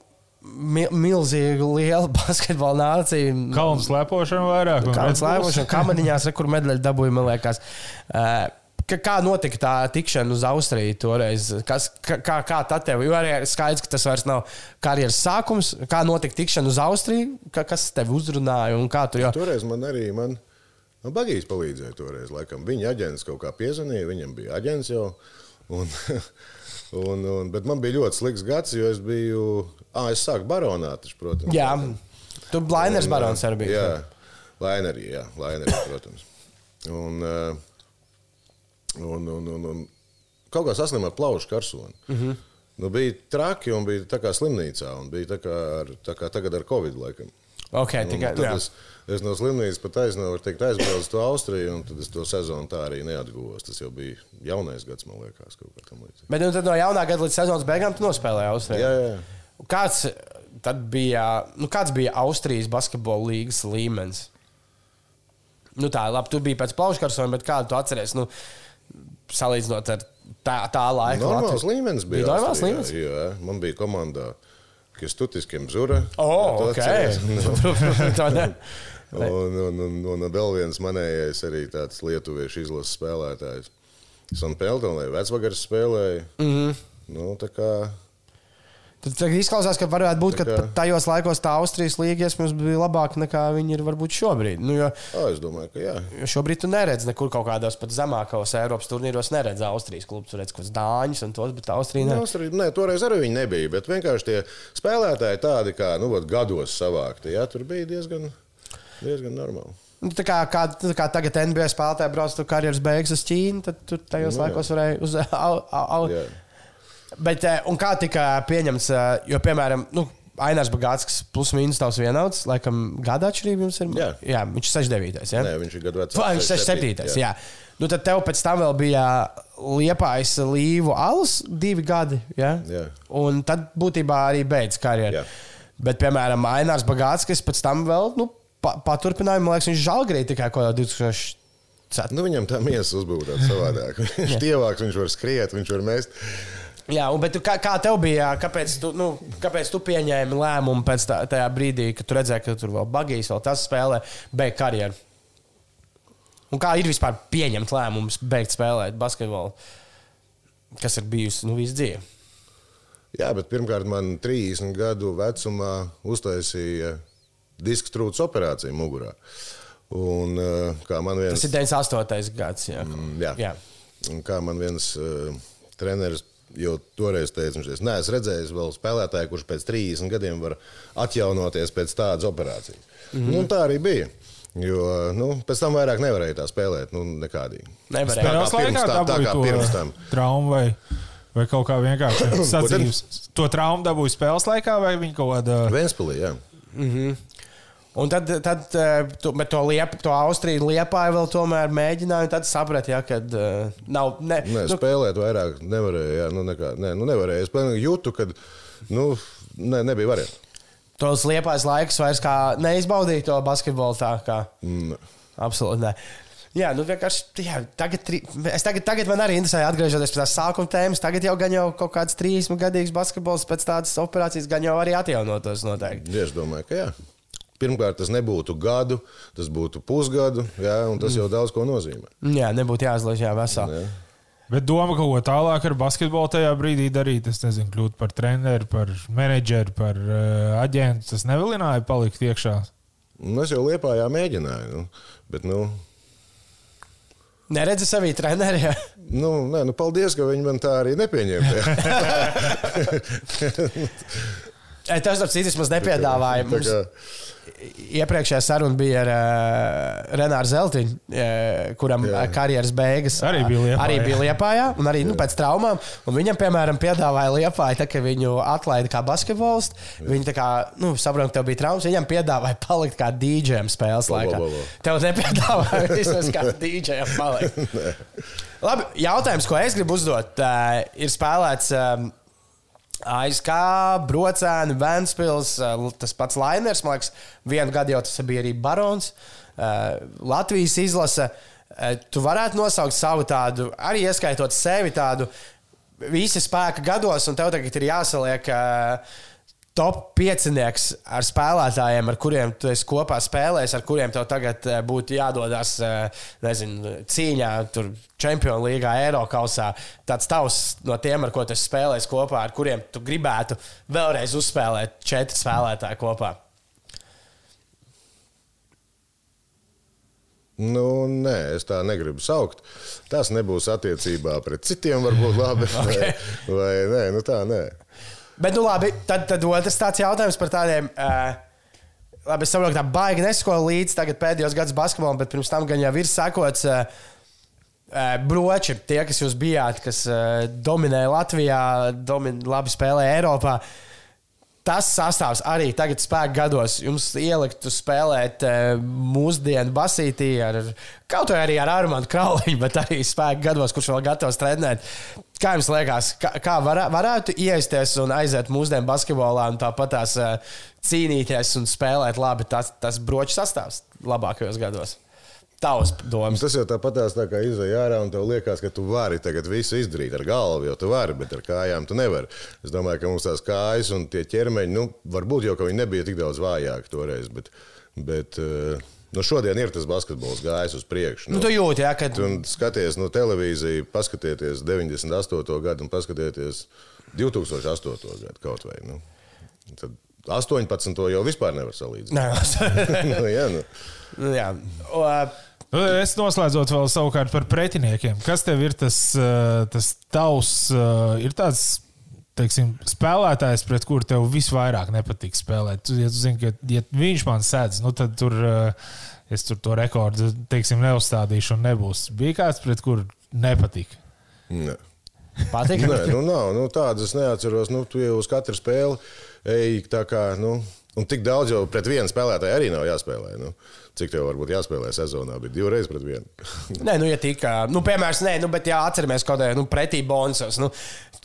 milzīgu, lielu basketbalu nāciju. Kalnu slēpošanu vairāk. Kalnu slēpošanu, kamaniņās, kur medaļu dabūja, man liekas. Uh, kā notika tā tikšana uz Austriju toreiz? Kas, kā, kā tā tev? Jo arī skaidrs, ka tas vairs nav karjeras sākums. Kā notika tikšana uz Austriju? Kas tev uzrunāja un kā tur jau? Toreiz man arī. Man... Nu, Bagīs palīdzēja toreiz. Laikam. Viņa aģents kaut kā piezvanīja, viņam bija aģents jau. Un, un, un, bet man bija ļoti slikts gads, jo es biju. Ah, es sāku baronāt, protams. Jā, tu Blainers barons arī biji. Jā, Lainerī, jā, Lainerī, protams. Un, un, un, un, un kaut kā saslimu ar plaušu karsoni. Mm -hmm. nu, bija traki un bija tā kā slimnīcā, un bija tā kā, ar, tā kā tagad ar Covid laikam. Okay, tikai, es, es no slimnīcas pat aizbraucu, aizbraucu uz Austriju, un tad es to sezonu tā arī neatguvos. Tas jau bija jaunais gads, man liekas, kaut kā tam līdzīga. Bet nu, no jaunā gada līdz sezonas beigām tu nospēlēji Austrijā. Jā, jā. Kāds, bija, nu, kāds bija Austrijas basketbola līnijas līmenis? Nu, tā, labi, tu biji pēc plauškarojuma, bet kādu tu atceries? Nu, salīdzinot ar tā, tā laika Normāls līmenis bija. bija normāls līmenis? Jā, man bija komandā. Kestutiskiem Zura. Oh, ok. un, un, un, un vēl viens manējais arī tāds lietuviešu izlases spēlētājs. Sanpeltonē vecvagars spēlēja. Mm -hmm. nu, tā kā Tad izklausās, ka varētu būt, ka pat tajos laikos tā Austrijas līnija iespējams bija labāka nekā viņi ir varbūt šobrīd. Nu, jo, o, es domāju, ka jā. Jo šobrīd tu neredzi nekur kaut kādos pat zemākos Eiropas turnīros, neredzi Austrijas klubus, tu redzi kaut kādus dāņus un tos, bet Austrija ne. Austrija, nē, toreiz arī viņi nebija, bet vienkārši tie spēlētāji tādi kā, nu, gados savākti, jā, tur bija diezgan, diezgan normāli. Nu, tā kā, kā, tā kā tagad NBA spēlētāji brauc uz karjeras beigas uz Ķīnu, tad tur tajos nu, laikos varēja uz au, au, au, Bet, eh, un kā tika pieņemts, eh, jo, piemēram, nu, Ainārs Bagāts, plus mīnus tavs vienauds, laikam gada atšķirība jums ir. Jā, jā viņš ir 69. Ja? Nē, viņš ir gadu vecāks. Vai viņš ir 67. Jā. jā. Nu, tad tev pēc tam vēl bija liepais līvu alus divi gadi. Ja? Jā. Un tad būtībā arī beidz karjeru. Jā. Bet, piemēram, Ainārs Bagāts, kas pēc tam vēl nu, pa, paturpināja, man liekas, viņš žālgrīja tikai kaut kādā 2000. Nu, viņam tā miesa uzbūvēta savādāk. viņš ir tievāks, viņš var skriet, viņš var mest. Jā, un, bet kā, kā tev bija, kāpēc tu, nu, kāpēc tu pieņēmi lēmumu pēc tā, tajā brīdī, kad tu redzēji, ka tur vēl bagīs, vēl tas spēlē, beigt karjeru? Un kā ir vispār pieņemt lēmumus, beigt spēlēt basketbolu, kas ir bijusi nu, visu dzīvi? Jā, bet pirmkārt, man 30 gadu vecumā uztaisīja disku trūces operāciju mugurā. Un, kā man viens... Tas ir 98. gads. Jā. Mm, jā. jā. Un kā man viens uh, treneris Jo toreiz teicu, teica, neesmu redzējis vēl spēlētāju, kurš pēc 30 gadiem var atjaunoties pēc tādas operācijas. Mm -hmm. nu, tā arī bija. Jo nu, pēc tam vairāk nevarēja tā spēlēt. Nu, nekādīgi. Nevarēja. Tā kā pirms tam. Tā kā pirms tam. Traumu vai, vai kaut kā vienkārši sadzīves. to traumu dabūja spēles laikā vai viņa kaut kādā. Vēnspilī, jā. Mm -hmm. Un tad, tad eh, tu, to, liepa, to Austriju liepāju vēl tomēr mēģināju, tad sapratu, ja, ka uh, nav. Ne, nē, nu, spēlēt vairāk nevarēja. Jā, nu, nekā, nē, nu, nevarēja. Es jūtu, ka nu, ne, nebija variantu. tos liepais laikus vairs kā neizbaudīja to basketbolu tā kā. Mm. Absolūti. Ne. Jā, nu vienkārši jā, tagad, es tagad, tagad man arī interesē, atgriežoties pie tās sākuma tēmas. Tagad jau gan jau kaut kāds 30 gadīgs basketbols pēc tādas operācijas gan jau arī atjaunotos noteikti. Es domāju, ka jā. Pirmkārt, tas nebūtu gadu, tas būtu pusgadu, jā, un tas jau daudz ko nozīmē. Jā, nebūtu jāizlaiž jā, veseli. Jā. Bet doma kaut ko tālāk ar basketbolu tajā brīdī darīt, es nezinu, kļūt par treneru, par menedžeru, par uh, aģentu. Tas nevilināja palikt iekšā. Un es jau liepājā mēģināju, nu, bet, nu, Neredzi sevi trenerī. nu, nē, nu, paldies, ka viņi man tā arī nepieņēma. Tas, ap citu, vismaz nepiedāvāja. Tā Mums kā- iepriekšējā saruna bija ar uh, Renāru Zeltiņu, uh, kuram Jā. Jā. karjeras beigas Arī bija Liepājā. Arī bija Liepājā, un arī nu, pēc traumām. Un viņam, piemēram, piedāvāja Liepāju, tā, ka viņu atlaida kā basketbolistu. Viņi tā kā, nu, saprot, ka tev bija traumas. Viņam piedāvāja palikt kā dīdžiem spēles bo, laikā. bo, bo. Tev nepiedāvāja vismaz kā dīdžiem palikt. Labi, jautājums, ko es gribu uzdot, uh, ir spēlēts. Um, ASK, Brocēni, Vēnspils, uh, tas pats Lainers, man liekas, vienu gadu jau tas bija arī Barons, uh, Latvijas izlase. Uh, Tu varētu nosaukt savu tādu, arī ieskaitot sevi tādu visi spēka gados, un tev tagad ir jāsaliek uh, top piecinieks ar spēlētājiem, ar kuriem tu esi kopā spēlējis, ar kuriem tev tagad eh, būtu jādodas eh, nezinu, cīņā, tur Champions League, Eiropausā. Tāds tavs no tiem, ar ko tu esi spēlējis kopā, ar kuriem tu gribētu vēlreiz uzspēlēt četri spēlētāji kopā. Nu, nē, es tā negribu saukt. Tas nebūs attiecībā pret citiem, varbūt labi. Vai, vai nē, nu tā nē. Bet, nu labi, tad, tad otrs tāds jautājums par tādiem. Uh, labi, es saprotu, ka tā baigi nesakoju līdzi pēdējos gados basketbolam, bet pirms tam gan jau ir sekots. Uh, uh, Broči, tie, kas jūs bijāt, kas uh, dominēja Latvijā, domin, labi spēlēja Eiropā. Tas sastāvs arī tagad, spēku gados, jums ieliktu spēlēt uh, mūsdienu basītī ar kaut vai arī ar Armānu Krauliņu, bet arī spēku gados, kurš vēl gatavs trenēt. Kā jums liekas, kā, kā varā, varētu iesaisties un aiziet mūsdienu basketbolā un tāpat tās uh, cīnīties un spēlēt labi tas, tas broču sastāvs labākajos gados? Tavs domas. Tas jau tāpatās tā kā izdeja ārā, un tev liekas, ka tu vari tagad visu izdarīt ar galvu, jo tu vari, bet ar kājām tu nevari. Es domāju, ka mums tās kājas un tie ķermeņi, nu, varbūt jau ka viņi nebija tik daudz vājāki toreiz, bet, bet eh, nu, šodien ir tas basketbols gājis uz priekšu. Nu, tu jūti, ja, ka Tu skaties no televīzijas, paskatieties 98. gadu un paskatieties 2008. gadu kaut vai. Nu. Tad 18. jau vispār nevar salīdzināt. Nē, nu, jā, nu. nu, jā. O, Nu, Es noslēdzot vēl savukārt par pretiniekiem. Kas tev ir tas, uh, tas tavs, uh, ir tāds teiksim, spēlētājs, pret kuru tev visvairāk nepatīk spēlēt? Tu, ja tu zini, ka ja viņš man sēdz, nu tad tur uh, es tur to rekordu teiksim, neuzstādīšu un nebūs. Bija kāds, pret kuru nepatīk. Nē. patīk. Nē, nu nav. Nu, tādas es neatceros. Nu, tu jau uz katru spēli ej tā kā. Nu, un tik daudz jau pret vienu spēlētāju arī nav jāspēlē. Nu, cik tev varbūt jāspēlē sezonā? Bija divreiz pret vienu. Nē, nu, ja tika, nu, piemēram, nē, nu, bet, ja atceramies kaut kādā nu, pretī bonusos, nu,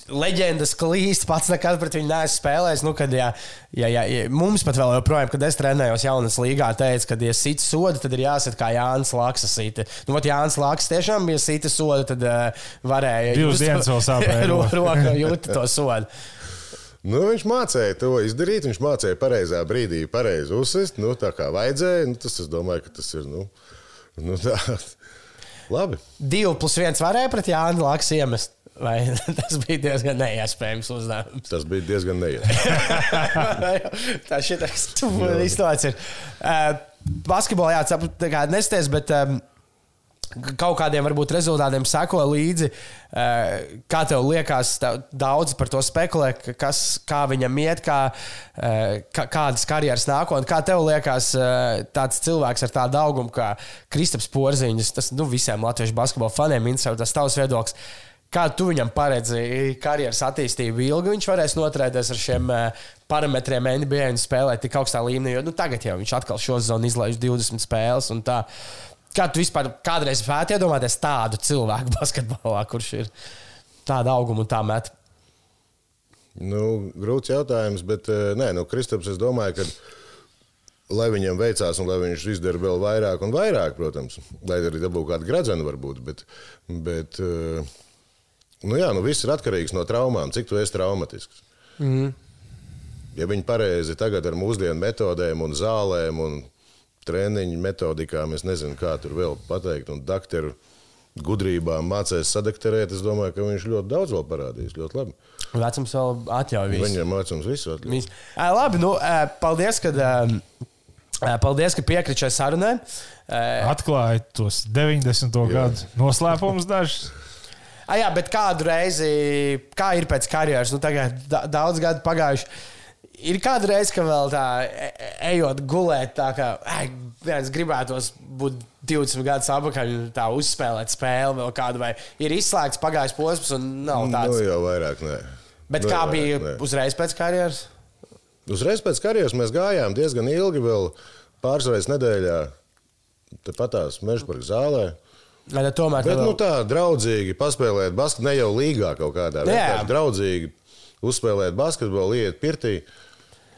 leģendas klīst, pats nekad pret viņu neesmu spēlējis. Nu, kad, ja, ja, ja, ja, mums pat vēl joprojām, kad es trenējos jaunas līgā, teica, ka, ja sit sodu, tad ir jāsit kā Jānis Laksa sita. Nu, vat Jānis Laksa tiešām bija sita sodu, tad uh, varēja. Divas dienas vēl sāpēja Ro- roka. Roka jūta to sodu. Nu, viņš mācīja to izdarīt. Viņš mācīja pareizā brīdī, pareizi uzsist. Nu, tā kā vajadzēja. Nu, tas, es domāju, ka tas ir. Nu, nu, tā. Labi. Divi plus viens varēja pret Jānis Laksa iemest. Vai tas bija diezgan neiespējams uzdevums? Tas bija diezgan neiespējami. tā šitas situācija ir. Uh, basketbolā jāatcerās, nesties, bet um, kaut kādiem varbūt rezultātiem sako līdzi. Uh, kā tev liekas, tev daudz par to spekulē, ka kas, kā viņam iet, kā, uh, kā, kādas karjeras nākotnē. Kā tev liekas, uh, tāds cilvēks ar tādu augumu kā Kristaps Porziņš, tas nu, visiem latviešu basketbola faniem interesē, tas tavs viedoklis. Kā tu viņam paredzi karjeras attīstību ilgi, viņš varēs noturēties ar šiem eh, parametriem NBA un spēlēt tik augstā līmenī, jo nu, tagad jau viņš atkal šo zonu izlaiž 20 spēles. un tā. Kā tu vispār kādreiz spētu iedomāties tādu cilvēku basketbolā, kurš ir tāda auguma un tā met? Nu, grūts jautājums, bet eh, nē, nu, Kristaps, es domāju, ka. Lai viņam veicās, un lai viņš izdara vēl vairāk un vairāk, protams, lai arī dabūtu kādu gradzenu, varbūt. Bet, bet uh, nu jā, nu viss ir atkarīgs no traumām, cik tu esi traumatisks. Mm. Ja viņi pareizi tagad ar mūsdienu metodēm un zālēm un treniņu metodikām, es nezinu, kā tur vēl pateikt, un doktoru gudrībām mācīs sadakterēt, es domāju, ka viņš ļoti daudz vēl parādīs. Ļoti labi. Vecums vēl atļauj visu. Viņam vecums visu atļauj. Viss. Ā, Labi, nu, paldies, ka, paldies, ka piekrīt šai sarunai. Atklāja tos 90. gadu noslēpumus dažus. ā, Jā, bet kādu reizi, kā ir pēc karjeras, nu, tagad da, daudz gadu pagājuši. Ir kāda reize, ka vēl tā, e- e- ejot gulēt, tā kā viens gribētos būt 20 gadus atpakaļ, tā uzspēlēt spēli vēl kādu, vai ir izslēgts pagājis posms, un nav tāds. Nu, jau vairāk, nē. Bet Nu, kā vairāk, bija nē. uzreiz pēc karjeras? Uzreiz pēc karjeras mēs gājām diezgan ilgi, vēl pāris reizes nedēļā, tepatās Mežburgas zālē. Tad tomēr Bet nu, vēl- tā draudzīgi paspēlēt basketbolu, ne jau līgā kaut kādā veidā. Draudzīgi uzspēlēt basketbolu, iet pirtī.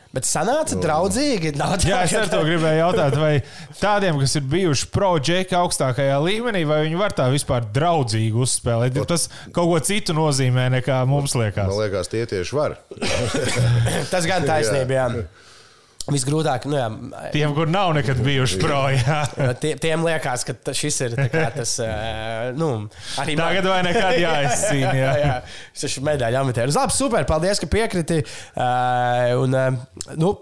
Bet sanāca draudzīgi. Nav tā, Jā, es ar to gribēju jautāt, vai tādiem, kas ir bijuši pro-džeka augstākajā līmenī, vai viņi var tā vispār draudzīgi uzspēlēt? Tas kaut ko citu nozīmē nekā mums liekas. Man liekas, tie tieši var. Tas gan taisnība, jā. Visgrūtāk, nu jā, Tiem, kur nav nekad bijuši pro, jā. tie, tiem liekas, ka šis ir tas, nu, arī man- Tagad vai nekad jāizcīna. Jā. jā, tas ir medaļu amatieris. Labi, super, paldies, ka piekriti. Un, nu,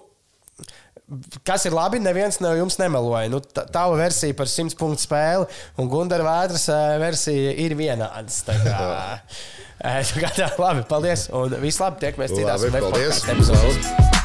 Kas ir labi, neviens no jums nemeloja. Nu, tā- tava versija par 100 punktu spēli un Gunara Vētras versija ir vienādas. Tā kā, tā kā tā, labi, paldies. Un viss labi, tiekamies citās Labi, paldies. epizodēs.